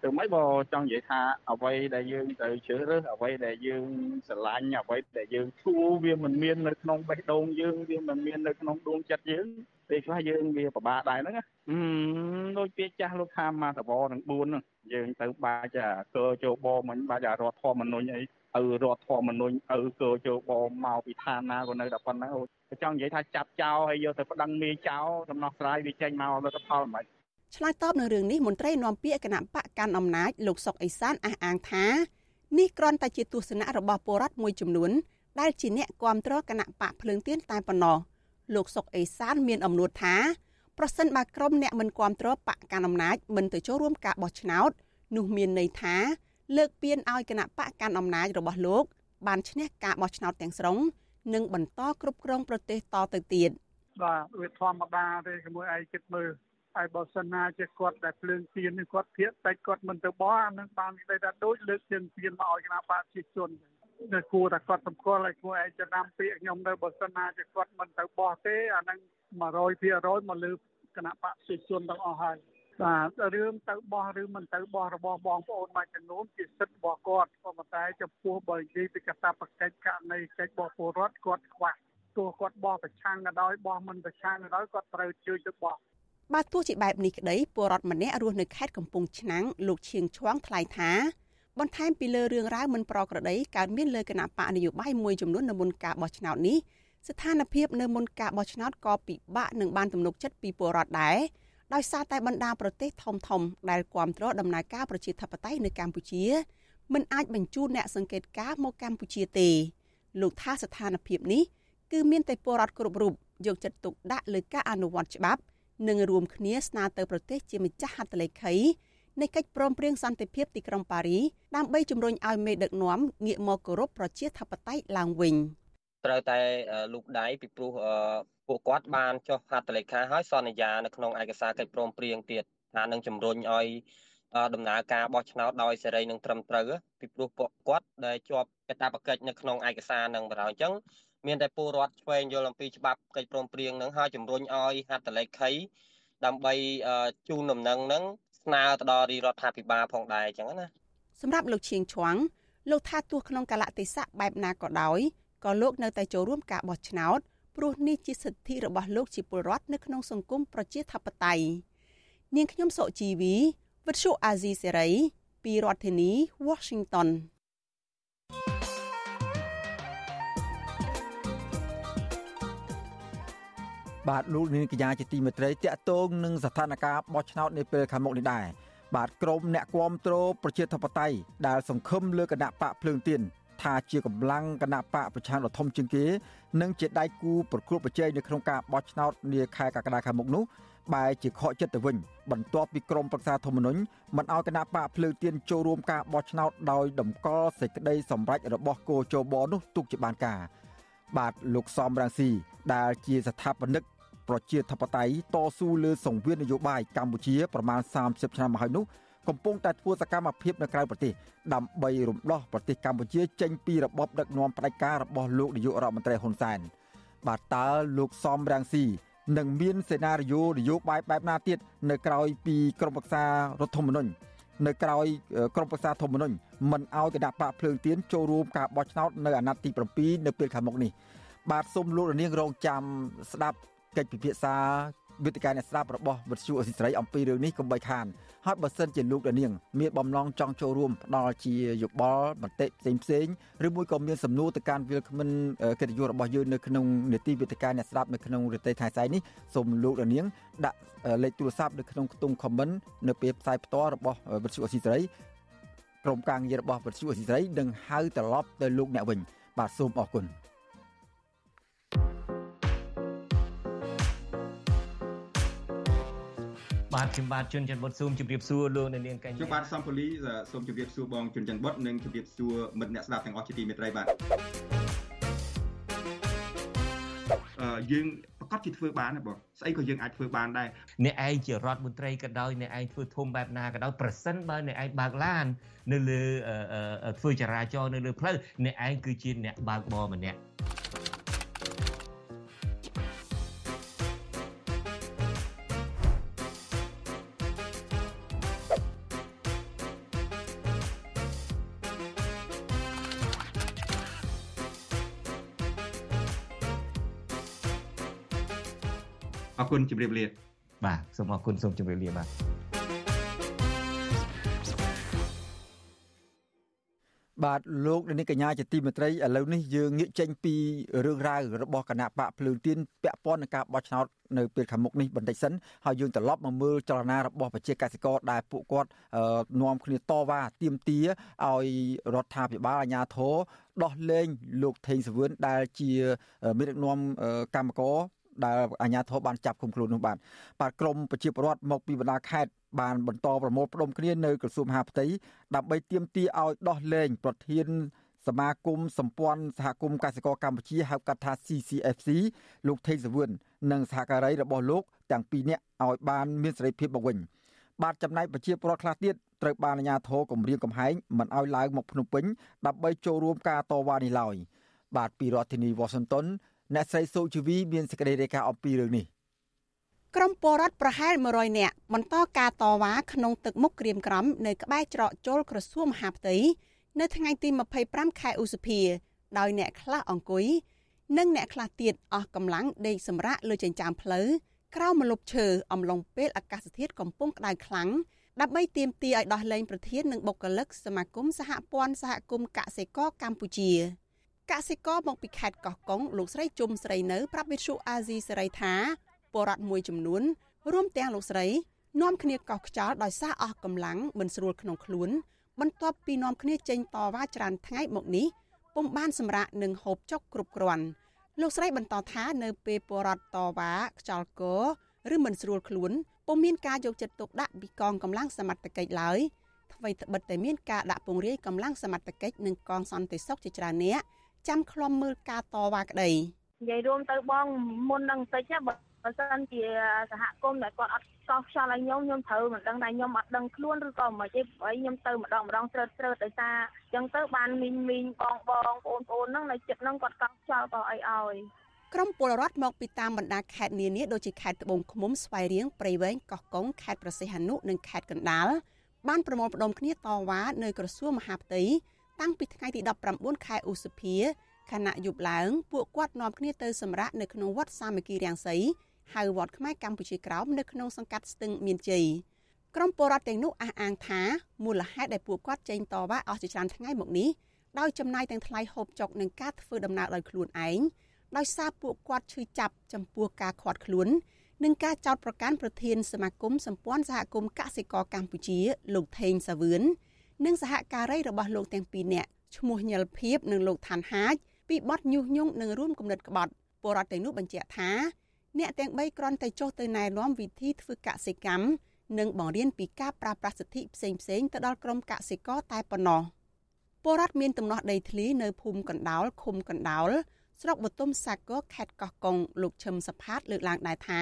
ទៅមិនបើចង់និយាយថាអ្វីដែលយើងទៅជ្រើសរើសអ្វីដែលយើងស្រឡាញ់អ្វីដែលយើងឈួរវាមិនមាននៅក្នុងបេះដូងយើងវាមិនមាននៅក្នុងដួងចិត្តយើងពេលខ្លះយើងវាពិបាកដែរហ្នឹងដូចពាក្យចាស់លោកថាមកតវនឹង4ហ្នឹងយើងទៅបាច់អាកើចូលបមិញបាច់អារដ្ឋធម្មនុញ្ញអី ឪរដ្ឋធម្មនុញ្ញឪកើចូលបមកពីឋានណាក៏នៅតែប៉ុណ្ណឹងចង់និយាយថាចាប់ចោលហើយយកទៅប្តឹងមេចោលដំណោះស្រាយវាចេញមកលទ្ធផលមិនឆ្លើយតបនឹងរឿងនេះមន្ត្រីនាំពាក្យគណៈបកកាន់អំណាចលោកសុកអេសានអះអាងថានេះគ្រាន់តែជាទស្សនៈរបស់ពលរដ្ឋមួយចំនួនដែលជាអ្នកគាំទ្រគណៈបកភ្លើងទៀនតែប៉ុណ្ណោះលោកសុកអេសានមានអំណួតថាប្រសិនបើក្រុមអ្នកមិនគាំទ្របកកាន់អំណាចមិនទៅចូលរួមការបោះឆ្នោតនោះមានន័យថា លើកពៀនឲ្យគណៈបកកាន់អំណាចរបស់លោក បានឈ្នះការបោះឆ្នោតទាំងស្រុងនិងបន្តគ្រប់គ្រងប្រទេសតទៅទៀតបាទវាធម្មតាទេជាមួយឯងគិតមើលហើយបើសិនណាជាគាត់ដែលភ្លើងទៀននេះគាត់ភៀកតែគាត់មិនទៅបោះអានឹងបាននិយាយថាដូចលើកជើងទៀនមកឲ្យគណៈបកប្រជាជននៅគួរតែគាត់សម្គាល់ឲ្យគួរឯងចំណាំពាក្យខ្ញុំទៅបើសិនណាជាគាត់មិនទៅបោះទេអានឹង100%មកលើគណៈបកប្រជាជនទាំងអស់ហើយ បាទរឿងទៅបោះឬមិនទៅបោះរបស់បងប្អូនមួយចំនួនជាសិទ្ធិរបស់គាត់ក៏ប៉ុន្តែចំពោះបើនិយាយពីកាតព្វកិច្ចករណីកិច្ចរបស់ពលរដ្ឋគាត់ខ្វះទោះគាត់បោះប្រឆាំងក៏ដោយបោះមិនប្រឆាំងក៏ដោយគាត់ត្រូវជួយទៅបោះបាទទោះជាបែបនេះក្តីពលរដ្ឋម្នាក់រស់នៅខេត្តកំពង់ឆ្នាំងលោកឈៀងឈួងថ្លែងថាបន្ថែមពីលើរឿងរ៉ាវមិនប្រក្រតីកើតមានលើគណៈបកនយោបាយមួយចំនួននៅមុនការបោះឆ្នោតនេះស្ថានភាពនៅមុនការបោះឆ្នោតក៏ពិបាកនឹងបានទំនុកចិត្តពីពលរដ្ឋដែរ ដោយសារតែបណ្ដាប្រទេសធំធំដែលគ្រប់គ្រងដំណើរការប្រជាធិបតេយ្យនៅកម្ពុជាមិនអាចបញ្ជូនអ្នកសង្កេតការមកកម្ពុជាទេលោកថាស្ថានភាពនេះគឺមានតែពលរដ្ឋគ្រប់រូបយកចិត្តទុកដាក់លើការអនុវត្តច្បាប់និងរួមគ្នាស្នើទៅប្រទេសជាម្ចាស់ហត្ថលេខីនៃកិច្ចព្រមព្រៀងសន្តិភាពទីក្រុងប៉ារីដើម្បីជំរុញឲ្យមេដឹកនាំងាកមកគោរពប្រជាធិបតេយ្យឡើងវិញត្រូវតែលូកដៃពីព្រោះ ពួកគាត់បានចុះហត្ថលេខាហើយសន្យានៅក្នុងឯកសារកិច្ចព្រមព្រៀងទៀតថានឹងជំរុញឲ្យដំណើរការបោះឆ្នោតដោយសេរីនិងត្រឹមត្រូវពីព្រោះពួកគាត់ដែលជាប់កាតព្វកិច្ចនៅក្នុងឯកសារនឹងបណ្ដោយអញ្ចឹងមានតែពលរដ្ឋឆ្វេងយល់អំពីច្បាប់កិច្ចព្រមព្រៀងនឹងហើយជំរុញឲ្យហត្ថលេខីដើម្បីជូនដំណឹងនឹងស្នើទៅដល់រាជរដ្ឋាភិបាលផងដែរអញ្ចឹងណាសម្រាប់លោកឈៀងឈួងលោកថាទោះក្នុងកលៈទេសៈបែបណាក៏ដោយក៏លោកនៅតែចូលរួមការបោះឆ្នោត ព្រោះនេះជាសិទ្ធិរបស់លោកជាពលរដ្ឋនៅក្នុងសង្គមប្រជាធិបតេយ្យនាងខ្ញុំសុជីវីវិទ្យុអាស៊ីសេរីពីរដ្ឋធានី Washington បាទលោកនាងកញ្ញាជាទីមេត្រីតកតងនឹងស្ថានភាពបោះឆ្នោតនាពេលខាងមុខនេះដែរបាទក្រមអ្នកគាំទ្រប្រជាធិបតេយ្យដែលសង្ឃឹមលើគណៈបកភ្លើងទៀន ថាជាកម្លាំងគណៈបកប្រឆាំងដ៏ធំជាងគេនិងជាដៃគូប្រកួតប្រជែងនៅក្នុងការបោះឆ្នោតនាខែកក្កដាខាងមុខនោះបែរជាខកចិត្តទៅវិញបន្ទាប់ពីក្រមប្រឹក្សាធម្មនុញ្ញមិនអោយគណៈបកភ្លើងទៀនចូលរួមការបោះឆ្នោតដោយតម្កល់សេចក្តីសម្រេចរបស់គោចបនោះទុកជាបានការ បាទលោកសំរាំងស៊ីដែលជាស្ថាបនិកប្រជាធិបតេយ្យតស៊ូលើសង្វៀននយោបាយកម្ពុជាប្រមាណ30ឆ្នាំមកហើយនោះ កំពុងតែធ្វើសកម្មភាពនៅក្រៅប្រទេសដើម្បីរំដោះប្រទេសកម្ពុជាចេញពីរបបដឹកនាំផ្ដាច់ការរបស់លោកនាយករដ្ឋមន្ត្រីហ៊ុនសែនបាទតើលោកសំរាំងស៊ីនឹងមានសេណារីយ៉ូនយោបាយបែបណាទៀតនៅក្រៅពីក្រមប្រឹក្សារដ្ឋធម្មនុញ្ញនៅក្រៅក្រមប្រឹក្សាធម្មនុញ្ញមិនអោយគណៈបកភ្លើងទៀនចូលរួមការបោះឆ្នោតនៅអាណត្តិទី7នៅពេលខាងមុខនេះបាទសូមលោករនាងរងចាំស្ដាប់កិច្ចពិភាក្សា វេទិកាអ្នកស្ដាប់របស់វិទ្យុអស៊ីសេរីអំពីរឿងនេះកុំបីខានហើយបើសិនជាលោកដានាងមានបំណងចង់ចូលរួមផ្ដល់ជាយោបល់មតិផ្សេងផ្សេងឬមួយក៏មានសំណួរទៅកាន់វិលគ្មិនកិត្តិយសរបស់យើងនៅក្នុងនេតិវេទិកាអ្នកស្ដាប់នៅក្នុងរទេសថៃសៃនេះសូមលោកដានាងដាក់លេខទូរស័ព្ទនៅក្នុងខ្ទង់ comment នៅពេលផ្សាយផ្ទាល់របស់វិទ្យុអស៊ីសេរីក្រុមការងាររបស់វិទ្យុអស៊ីសេរីនឹងហៅត្រឡប់ទៅលោកអ្នកវិញបាទសូមអរគុណ បាទខ្ញុំបាទជួនច័ន្ទបុតស៊ូមជម្រាបសួរលោកនៅនាងកញ្ញាខ្ញុំបាទសំពូលីសូមជម្រាបសួរបងជួនច័ន្ទបុតនិងជម្រាបសួរមិត្តអ្នកស្ដាប់ទាំងអស់ជាទីមេត្រីបាទអឺយើងប្រកាសជាធ្វើបានណាបងស្អីក៏យើងអាចធ្វើបានដែរអ្នកឯងជារដ្ឋមន្ត្រីក៏ដោយអ្នកឯងធ្វើធំបែបណាក៏ដោយប្រសិនបើអ្នកឯងបើកឡាន នៅលើធ្វើចរាចរណ៍នៅលើផ្លូវអ្នកឯងគឺជាអ្នកបើកបរម្នាក់ គុណជម្រាបលាបាទសូមអរគុណសូមជម្រាបលាបាទបាទលោកនាងកញ្ញាជាទីមេត្រីឥឡូវនេះយើងងាកចេញពីរឿងរ៉ាវរបស់គណៈបកភ្លើងទៀនពាក់ព័ន្ធនឹងការបោះឆ្នោតនៅពេលខាងមុខនេះបន្តិចសិនហើយយើងត្រឡប់មកមើលចលនារបស់ប្រជាកសិករដែលពួកគាត់នាំគ្នាតវ៉ាទាមទារឲ្យរដ្ឋាភិបាលអាជ្ញាធរដោះលែងលោកថេងសវឿនដែលជាមេដឹកនាំកម្មករ ដែលអាជ្ញាធរបានចាប់ឃុំខ្លួននោះបាទបាទក្រមប្រជាពលរដ្ឋមកពីបណ្ដាខេត្តបានបន្តប្រមូលផ្ដុំគ្នានៅក្រសួងមហាផ្ទៃដើម្បីទាមទារឲ្យដោះលែងប្រធានសមាគមសម្ព័ន្ធសហគមន៍កសិករកម្ពុជាហៅកាត់ថា CCFC លោកថេងសវឿននិងសហការីរបស់លោកទាំងពីរនាក់ឲ្យបានមានសេរីភាពមកវិញបាទចំណែកប្រជាពលរដ្ឋខ្លះទៀតត្រូវបានអាជ្ញាធរគម្រាមកំហែងមិនឲ្យឡើងមកភ្នំពេញដើម្បីចូលរួមការតវ៉ានេះឡើយបាទពីរដ្ឋធានីវ៉ាស៊ីនតោន អ្នកស្រីសូជីវីមានសេចក្តីរាយការណ៍អំពីរឿងនេះក្រុមពលរដ្ឋប្រហែល100នាក់បន្តការតវ៉ាក្នុងទឹកមុខក្រៀមក្រំនៅក្បែរច្រកចូលក្រសួងមហាផ្ទៃនៅថ្ងៃទី25ខែឧសភាដោយអ្នកខ្លះអង្គុយនិងអ្នកខ្លះទៀតអស់កម្លាំងដេកសម្រាកលើចិញ្ចើមផ្លូវក្រោមម្លប់ឈើអំឡុងពេលអាកាសធាតុកំពុងក្តៅខ្លាំងដើម្បីទាមទារឲ្យដោះលែងប្រធាននិងបុគ្គលិកសមាគមសហព័ន្ធសហគមន៍កសិករកម្ពុជា កសិករមកពីខេត្តកោះកុងលោកស្រីជុំស្រីនៅប្រាប់វិទ្យុអាស៊ីសេរីថាបរដ្ឋមួយចំនួនរួមទាំងលោកស្រីនាំគ្នាកោះខ្យល់ដោយសារអស់កម្លាំងមិនស្រួលក្នុងខ្លួន បន្ទាប់ពីនាំគ្នាចេញតវ៉ាច្រើនថ្ងៃមកនេះពុំបានសម្រាកនិងហូបចុកគ្រប់គ្រាន់លោកស្រីបន្តថានៅពេលបរដ្ឋតវ៉ាខ្យល់កឬមិនស្រួលខ្លួនពុំមានការយកចិត្តទុកដាក់ពីកងកម្លាំងសមត្ថកិច្ចឡើយអ្វីត្បិតតែមានការដាក់ពង្រាយកម្លាំងសមត្ថកិច្ចនិងកងសន្តិសុខជាច្រើនអ្នក ចាំខ្លំមើលការតវ៉ាក្តីនិយាយរួមទៅបងមុននឹងបន្តិចបើបើសិនជាសហគមន៍ដែលគាត់អត់កោសខ្យល់ឲ្យខ្ញុំខ្ញុំត្រូវមិនដឹងថាខ្ញុំអត់ដឹងខ្លួនឬក៏មិនទេព្រោះខ្ញុំទៅម្ដងម្ដងត្រើតត្រើតដោយសារអញ្ចឹងទៅបានមីងមីងបងបងបងប្អូនហ្នឹងនៅចិត្តហ្នឹងគាត់កោសខ្យល់ក៏អីឲ្យក្រុមពលរដ្ឋមកពីតាមបណ្ដាខេត្តនានាដូចជាខេត្តត្បូងឃ្មុំស្វាយរៀងព្រៃវែងកោះកុងខេត្តប្រសិទ្ធនុនិងខេត្តកណ្ដាលបានប្រមូលផ្ដុំគ្នាតវ៉ានៅក្រសួងមហាផ្ទៃ តាំងពីថ្ងៃទី19ខែឧសភាខណៈយប់ឡើងពួកគាត់នាំគ្នាទៅសម្រាកនៅក្នុងវត្តសាមគ្គីរាំងសីហៅវត្តខ្មែរកម្ពុជាក្រោមនៅក្នុងសង្កាត់ស្ទឹងមានជ័យក្រុមពលរដ្ឋទាំងនោះអះអាងថាមូលហេតុដែលពួកគាត់ចេញតវ៉ាអស់ជាច្រើនថ្ងៃមកនេះដោយចំណាយទាំងថ្លៃហូបចុកនិងការធ្វើដំណើរដោយខ្លួនឯងដោយសារពួកគាត់ឈឺចាប់ចំពោះការខាត់ខ្លួននិងការចោទប្រកាន់ប្រធានសមាគមសម្ព័ន្ធសហគមន៍កសិករកម្ពុជាលោកថេងសាវឿន និងសហការីរបស់លោកទាំងពីរនាក់ឈ្មោះញិលភៀបនិងលោកឋានហាជពីបទញុះញង់និងរួមគំនិតក្បត់ពលរដ្ឋទាំងនោះបញ្ជាក់ថាអ្នកទាំង3គ្រាន់តែចុះទៅណែនាំវិធីធ្វើកសិកម្មនិងបង្រៀនពីការប្រើប្រាស់សិទ្ធិផ្សេងផ្សេងទៅដល់ក្រុមកសិករតែប៉ុណ្ណោះពលរដ្ឋមានទំនាស់ដីធ្លីនៅភូមិកណ្ដោលឃុំកណ្ដោលស្រុកបទុមសាគរខេត្តកោះកុងលោកឈឹមសផាតលើកឡើងដែរថា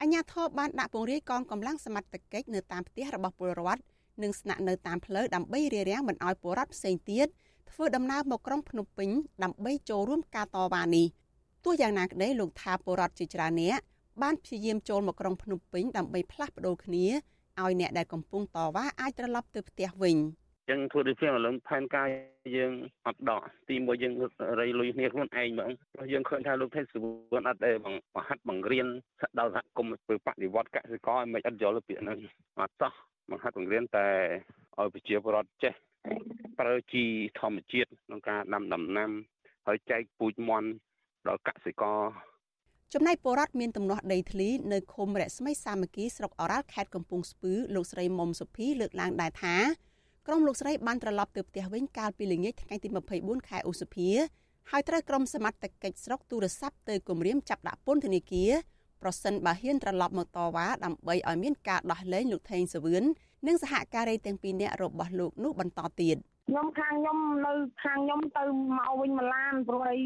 អញ្ញាធរបានដាក់ពង្រាយកងកម្លាំងសមត្ថកិច្ចនៅតាមផ្ទះរបស់ពលរដ្ឋ និងស្នាក់នៅតាមផ្លូវដើម្បីរារាំងមិនឲ្យពលរដ្ឋផ្សេងទៀតធ្វើដំណើរមកក្រុងភ្នំពេញដើម្បីចូលរួមការតវ៉ានេះទោះយ៉ាងណាក្តីលោកថាពលរដ្ឋជាច្រើនអ្នកបានព្យាយាមចូលមកក្រុងភ្នំពេញដើម្បីផ្លាស់ប្ដូរគ្នាឲ្យអ្នកដែលកំពុងតវ៉ាអាចត្រឡប់ទៅផ្ទះវិញចឹងធ្វើដូចជាឥឡូវផែនការយើងអត់ដកទីមួយយើងរៃលុយគ្នាខ្លួនឯងហ្មងព្រោះយើងឃើញថាលោកថេសវឿនអត់ដែលបង្ហាត់បង្រៀនដល់សហគមន៍ធ្វើបដិវត្តកសិករឲ្យមិនអត់យល់ពាក្យហ្នឹងអត់សោះ បង្ហាត់បង្រៀនតែឲ្យប្រជាពលរដ្ឋចេះប្រើជីធម្មជាតិក្នុងការដាំដំណាំហើយចែកពូជមន់ដល់កសិករចំណែកពលរដ្ឋមានទំនាស់ដីធ្លីនៅឃុំរស្មីសាមគ្គីស្រុកអរ៉ាល់ខេត្តកំពង់ស្ពឺលោកស្រីមុំសុភីលើកឡើងដែរថាក្រុមលោកស្រីបានត្រឡប់ទៅផ្ទះវិញកាលពីល្ងាចថ្ងៃទី24ខែឧសភាហើយត្រូវក្រុមសមត្ថកិច្ចស្រុកទូរស័ព្ទទៅគម្រាមចាប់ដាក់ពន្ធនាគារ ប្រសិនបើហ៊ានត្រឡប់មកតវ៉ាដើម្បីឲ្យមានការដោះលែងលោកថេងសវឿននិងសហការីទាំងពីរនាក់របស់លោកនោះបន្តទៀតខ្ញុំខាងខ្ញុំនៅខាងខ្ញុំទៅមកវិញមួយឡានព្រោះអី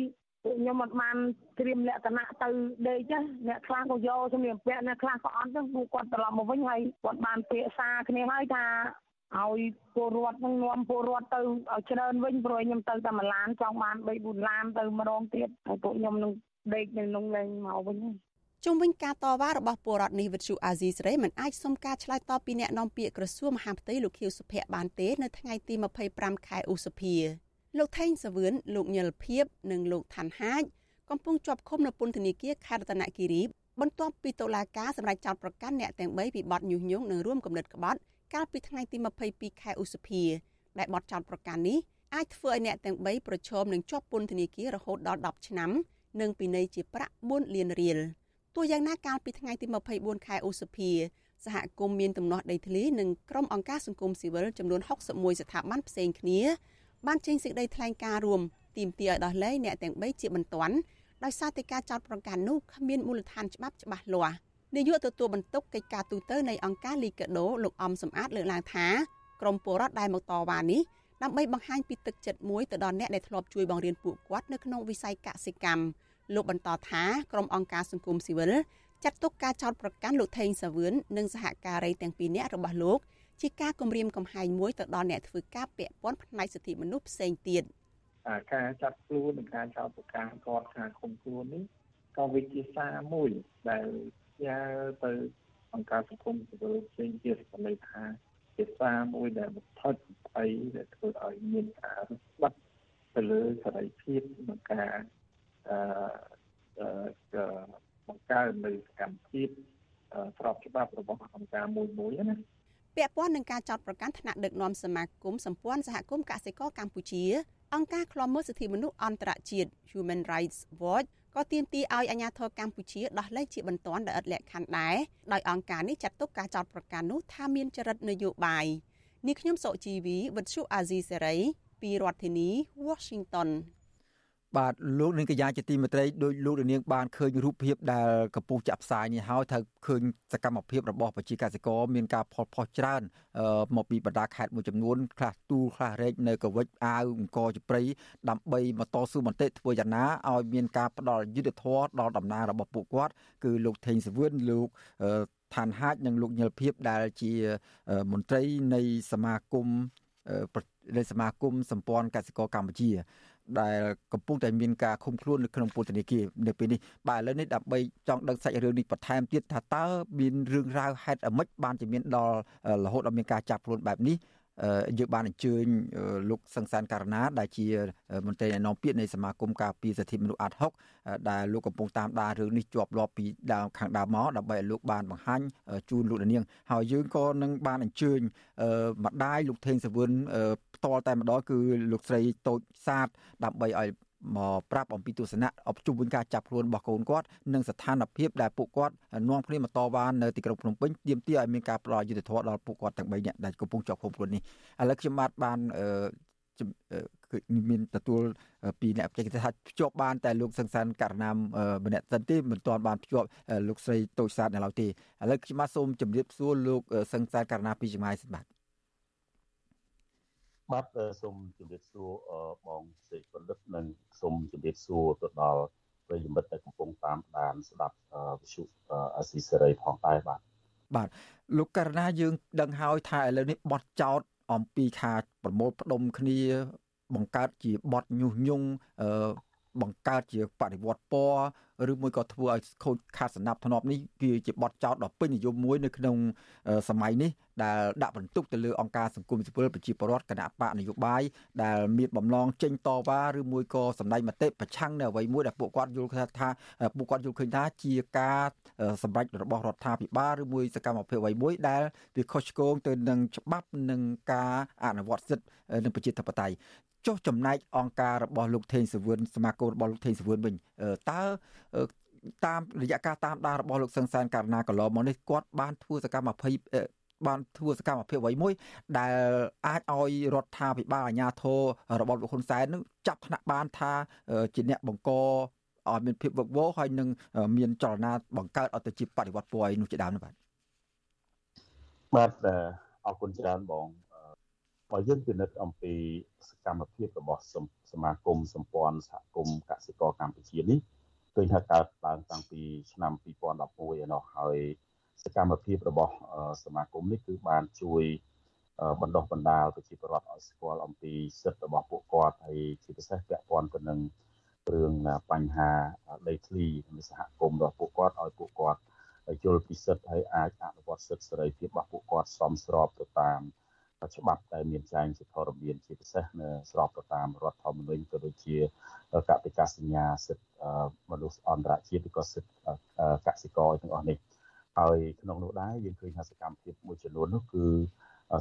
ខ្ញុំអត់បានត្រៀមលក្ខណៈទៅដេកណាអ្នកខ្លះក៏យកសម្លៀកបំពាក់អ្នកខ្លះក៏អត់ចឹងពួកគាត់ត្រឡប់មកវិញហើយគាត់បានពាក្យសារគ្នាហើយថាឲ្យពលរដ្ឋនឹងនាំពលរដ្ឋទៅឲ្យច្រើនវិញព្រោះខ្ញុំទៅតែមួយឡានចង់បាន3 4ឡានទៅម្ដងទៀតហើយពួកខ្ញុំនឹងដេកនៅក្នុងលេងមកវិញ ជុំវិញការតវ៉ារបស់ពលរដ្ឋនេះវិទ្យុអាស៊ីសេរីមិនអាចសុំការឆ្លើយតបពីអ្នកនាំពាក្យក្រសួងមហាផ្ទៃលោកខៀវសុភ័ក្របានទេនៅថ្ងៃទី25ខែឧសភាលោកថេងសាវឿនលោកញិលភៀបនិងលោកឋានហាជកំពុងជាប់ឃុំនៅពន្ធនាគារខេត្តរតនគិរីបន្ទាប់ពីតុលាការសម្រេចចោទប្រកាន់អ្នកទាំង3ពីបទញុះញង់និងរួមគំនិតក្បត់កាលពីថ្ងៃទី22ខែឧសភាដែលបទចោទប្រកាន់នេះអាចធ្វើឲ្យអ្នកទាំង3ប្រឈមនឹងជាប់ពន្ធនាគាររហូតដល់10ឆ្នាំនិងពិន័យជាប្រាក់4លានរៀល ទោះយ៉ាងណាកាលពីថ្ងៃទី24ខែឧសភាសហគមន៍មានទំនាស់ដីធ្លីនិងក្រុមអង្គការសង្គមស៊ីវិលចំនួន61ស្ថាប័នផ្សេងគ្នាបានចេញសេចក្តីថ្លែងការណ៍រួមទាមទារឲ្យដោះលែងអ្នកទាំង3ជាបន្ទាន់ដោយសារតែការចោទប្រកាន់នោះគ្មានមូលដ្ឋានច្បាប់ច្បាស់លាស់នាយកទទួលបន្ទុកកិច្ចការទូតនៃអង្គការលីកាដូលោកអំសំអាតលើកឡើងថាក្រមពលរដ្ឋដែលមកតវ៉ានេះដើម្បីបង្ហាញពីទឹកចិត្តមួយទៅដល់អ្នកដែលធ្លាប់ជួយបង្រៀនពួកគាត់នៅក្នុងវិស័យកសិកម្ម លោកបន្តថាក្រុមអង្គការសង្គមស៊ីវិលចាត់ទុកការចោទប្រកាន់លោកថេងសាវឿននិងសហការីទាំងពីរនាក់របស់លោកជាការគំរាមកំហែងមួយទៅដល់អ្នកធ្វើការពាក់ព័ន្ធផ្នែកសិទ្ធិមនុស្សផ្សេងទៀតការចាត់ខ្លួននិងការចោទប្រកាន់គាត់ថាឃុំខ្លួននេះក៏វិជាសារមួយដែលយ៉ាទៅអង្គការសង្គមស៊ីវិលផ្សេងទៀតក៏លេថាជាសារមួយដែលបន្ថយអីដែលធ្វើឲ្យមានការរឹតបន្តឹងទៅលើសេរីភាពក្នុងការអឺ បង្កើននៅសកម្មភាពស្របច្បាប់របស់អង្គការមួយមួយណាពាក់ព័ន្ធនឹងការចោទប្រកាន់ថ្នាក់ដឹកនាំសមាគមសម្ព័ន្ធសហគមន៍កសិករកម្ពុជាអង្គការឃ្លាំមើលសិទ្ធិមនុស្សអន្តរជាតិ Human Rights Watch ក៏ទាមទារឲ្យអាជ្ញាធរកម្ពុជាដោះលែងជាបន្ទាន់ដោយឥតលក្ខខណ្ឌដែរដោយអង្គការនេះចាត់ទុកការចោទប្រកាន់នោះថាមានចរិតនយោបាយនេះខ្ញុំសុជីវីវិទ្យុអាស៊ីសេរីពីរដ្ឋធានី Washington បាទលោកនាងកញ្ញាជាទីមេត្រីដោយលោកនាងបានឃើញរូបភាពដែលកំពុងចាក់ផ្សាយនេះហើយថាឃើញសកម្មភាពរបស់ប្រជាកសិករមានការផលផុសច្រើនមកពីបណ្ដាខេត្តមួយចំនួនខ្លះទូលខ្លះរែកនៅកវិចអាវអង្គរជព្រៃដើម្បីមកតស៊ូមតិធ្វើយ៉ាងណាឲ្យមានការផ្ដល់យុទ្ធធម៌ដល់ដំណើររបស់ពួកគាត់គឺលោកថេងសវឿនលោកឋានហាចនិងលោកញិលភៀបដែលជាមន្ត្រីនៃសមាគមនៃសមាគមសម្ព័ន្ធកសិករកម្ពុជាដែលកំពុងតែមានការឃុំខ្លួននៅក្នុងពន្ធនាគារនៅពេលនេះបាទឥឡូវនេះដើម្បីចង់ដឹងសាច់រឿងនេះបន្ថែមទៀតថាតើមានរឿងរ៉ាវហេតុអ្មិចបានជាមានដល់រហូតដល់មានការចាប់ខ្លួនបែបនេះ យើងបានអញ្ជើញលោកសង្សានករណាដែលជាមន្ត្រីណែនាំពាក្យនៃសមាគមការពារសិទ្ធិមនុស្សអាត់ហុកដែលលោកកំពុងតាមដានរឿងនេះជាប់លាប់ពីដើមខាងដើមមកដើម្បីឲ្យលោកបានបង្ហាញជូនលោកនាងហើយយើងក៏នឹងបានអញ្ជើញម្ដាយលោកថេងសវឿនផ្ទាល់តែម្ដងគឺលោកស្រីតូចសាទដើម្បីឲ្យ មកប្រាប់អំពីទស្សនៈអបជុំវិញការចាប់ខ្លួនរបស់កូនគាត់និងស្ថានភាពដែលពួកគាត់នាំគ្នាមកតវ៉ានៅទីក្រុងភ្នំពេញទាមទារឲ្យមានការផ្ដល់យុត្តិធម៌ដល់ពួកគាត់ទាំង3នាក់ដែលកំពុងជាប់ឃុំខ្លួននេះឥឡូវខ្ញុំបាទបានគឺមានទទួលពីអ្នកបច្ចេកទេសថាភ្ជាប់បានតែលោកសង្សានករណាមម្នាក់សិនទេមិនទាន់បានភ្ជាប់លោកស្រីតូចសាទនៅឡើយទេឥឡូវខ្ញុំបាទសូមជម្រាបសួរលោកសង្សានករណាពីចម្ងាយសិនបាទ បាទសូមជម្រាបសួរបងសេកផលិតនិងសូមជម្រាបសួរទៅដល់ប្រិយមិត្តដែលកំពុងតាមដានស្ដាប់វិទ្យុអាស៊ីសេរីផងដែរបាទបាទលោកករណាយើងដឹងហើយថាឥឡូវនេះបត់ចោតអំពីខាប្រមូលផ្ដុំគ្នាបង្កើតជាបត់ញុះញង់ បង្កើតជាបដិវត្តពណ៌ឬមួយក៏ធ្វើឲ្យខូចខាតសណ្ដាប់ធ្នាប់នេះគឺជាបទចោទដ៏ពេញនិយមមួយនៅក្នុងសម័យនេះដែលដាក់បន្ទុកទៅលើអង្គការសង្គមស៊ីវិលប្រជាពលរដ្ឋគណៈបកនយោបាយដែលមានបំណងចេញតវ៉ាឬមួយក៏សម្ដែងមតិប្រឆាំងនៅអ្វីមួយដែលពួកគាត់យល់ថាពួកគាត់យល់ឃើញថាជាការសម្រេចរបស់រដ្ឋាភិបាលឬមួយសកម្មភាពអ្វីមួយដែលវាខុសឆ្គងទៅនឹងច្បាប់និងការអនុវត្តសិទ្ធិនិងប្រជាធិបតេយ្យ ចុះចំណែកអង្គការរបស់លោកថេងសវឿនសមាគមរបស់លោកថេងសវឿនវិញតើតាមរយៈការតាមដានរបស់លោកសង្សានករណាកន្លងមកនេះគាត់បានធ្វើសកម្មភាពបានធ្វើសកម្មភាពអ្វីមួយ ដែលអាចឲ្យរដ្ឋាភិបាលអាជ្ញាធររបស់លោកហ៊ុនសែននឹងចាប់ថ្នាក់បានថាជាអ្នកបង្កឲ្យមានភាពវឹកវរហើយនឹងមានចលនាបង្កើតអត្តជាបដិវត្តពណ៌នោះជាដើមនោះបាទបាទអរគុណច្រើនបង បើយើងពិនិត្យអំពីសកម្មភាពរបស់សមាគមសម្ព័ន្ធសហគមន៍កសិករកម្ពុជានេះឃើញថាកើតឡើងតាំងពីឆ្នាំ2011ឯណោះហើយសកម្មភាពរបស់សមាគមនេះគឺបានជួយបណ្ដុះបណ្ដាលប្រជាពលរដ្ឋឲ្យស្គាល់អំពីសិទ្ធិរបស់ពួកគាត់ហើយជាពិសេសពាក់ព័ន្ធទៅនឹងរឿងបញ្ហាដីធ្លីនៃសហគមន៍របស់ពួកគាត់ឲ្យពួកគាត់យល់ពីសិទ្ធិហើយអាចអនុវត្តសិទ្ធិសេរីភាពរបស់ពួកគាត់សមស្របទៅតាម ច្បាប់ដែលមានចែងជាធរមានជាពិសេសនៅស្របទៅតាមរដ្ឋធម្មនុញ្ញក៏ដូចជាកតិកាសញ្ញាសិទ្ធិមនុស្សអន្តរជាតិឬក៏សិទ្ធិកសិករទាំងអស់នេះហើយក្នុងនោះដែរយើងឃើញថាសកម្មភាពមួយចំនួននោះគឺ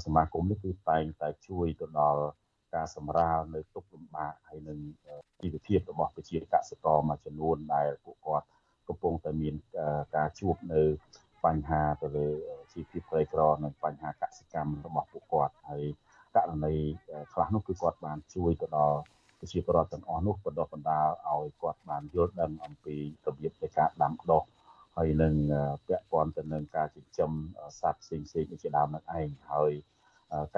សមាគមនេះគឺតែងតែជួយទៅដល់ការសម្រាលនៅទុកលំបាកហើយនឹងជីវភាពរបស់ប្រជាកសិករមួយចំនួនដែលពួកគាត់កំពុងតែមានការជួបនៅ បញ្ហាទៅលើជីវភាពក្រីក្រនិងបញ្ហាកសិកម្មរបស់ពួកគាត់ហើយករណីខ្លះនោះគឺគាត់បានជួយទៅដល់ប្រជាពលរដ្ឋទាំងអស់នោះបណ្ដុះបណ្ដាលឲ្យគាត់បានយល់ដឹងអំពីរបៀបនៃការដាំដុះហើយនឹងពាក់ព័ន្ធទៅនឹងការចិញ្ចឹមសត្វផ្សេងផ្សេងជាដើមនឹងឯងហើយ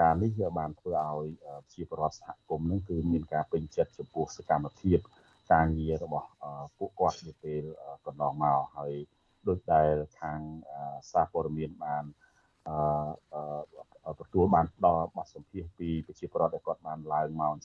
ការនេះវាបានធ្វើឲ្យប្រជាពលរដ្ឋសហគមន៍នឹងគឺមានការពេញចិត្តចំពោះសកម្មភាពការងាររបស់ពួកគាត់នាពេលកន្លងមកហើយ ដូចដែលខាងសារព័ត៌មានបានអឺទទួលបានដល់បទសម្ភាសពីប្រជាពលរដ្ឋដែលគាត់បានឡើងមកអញ្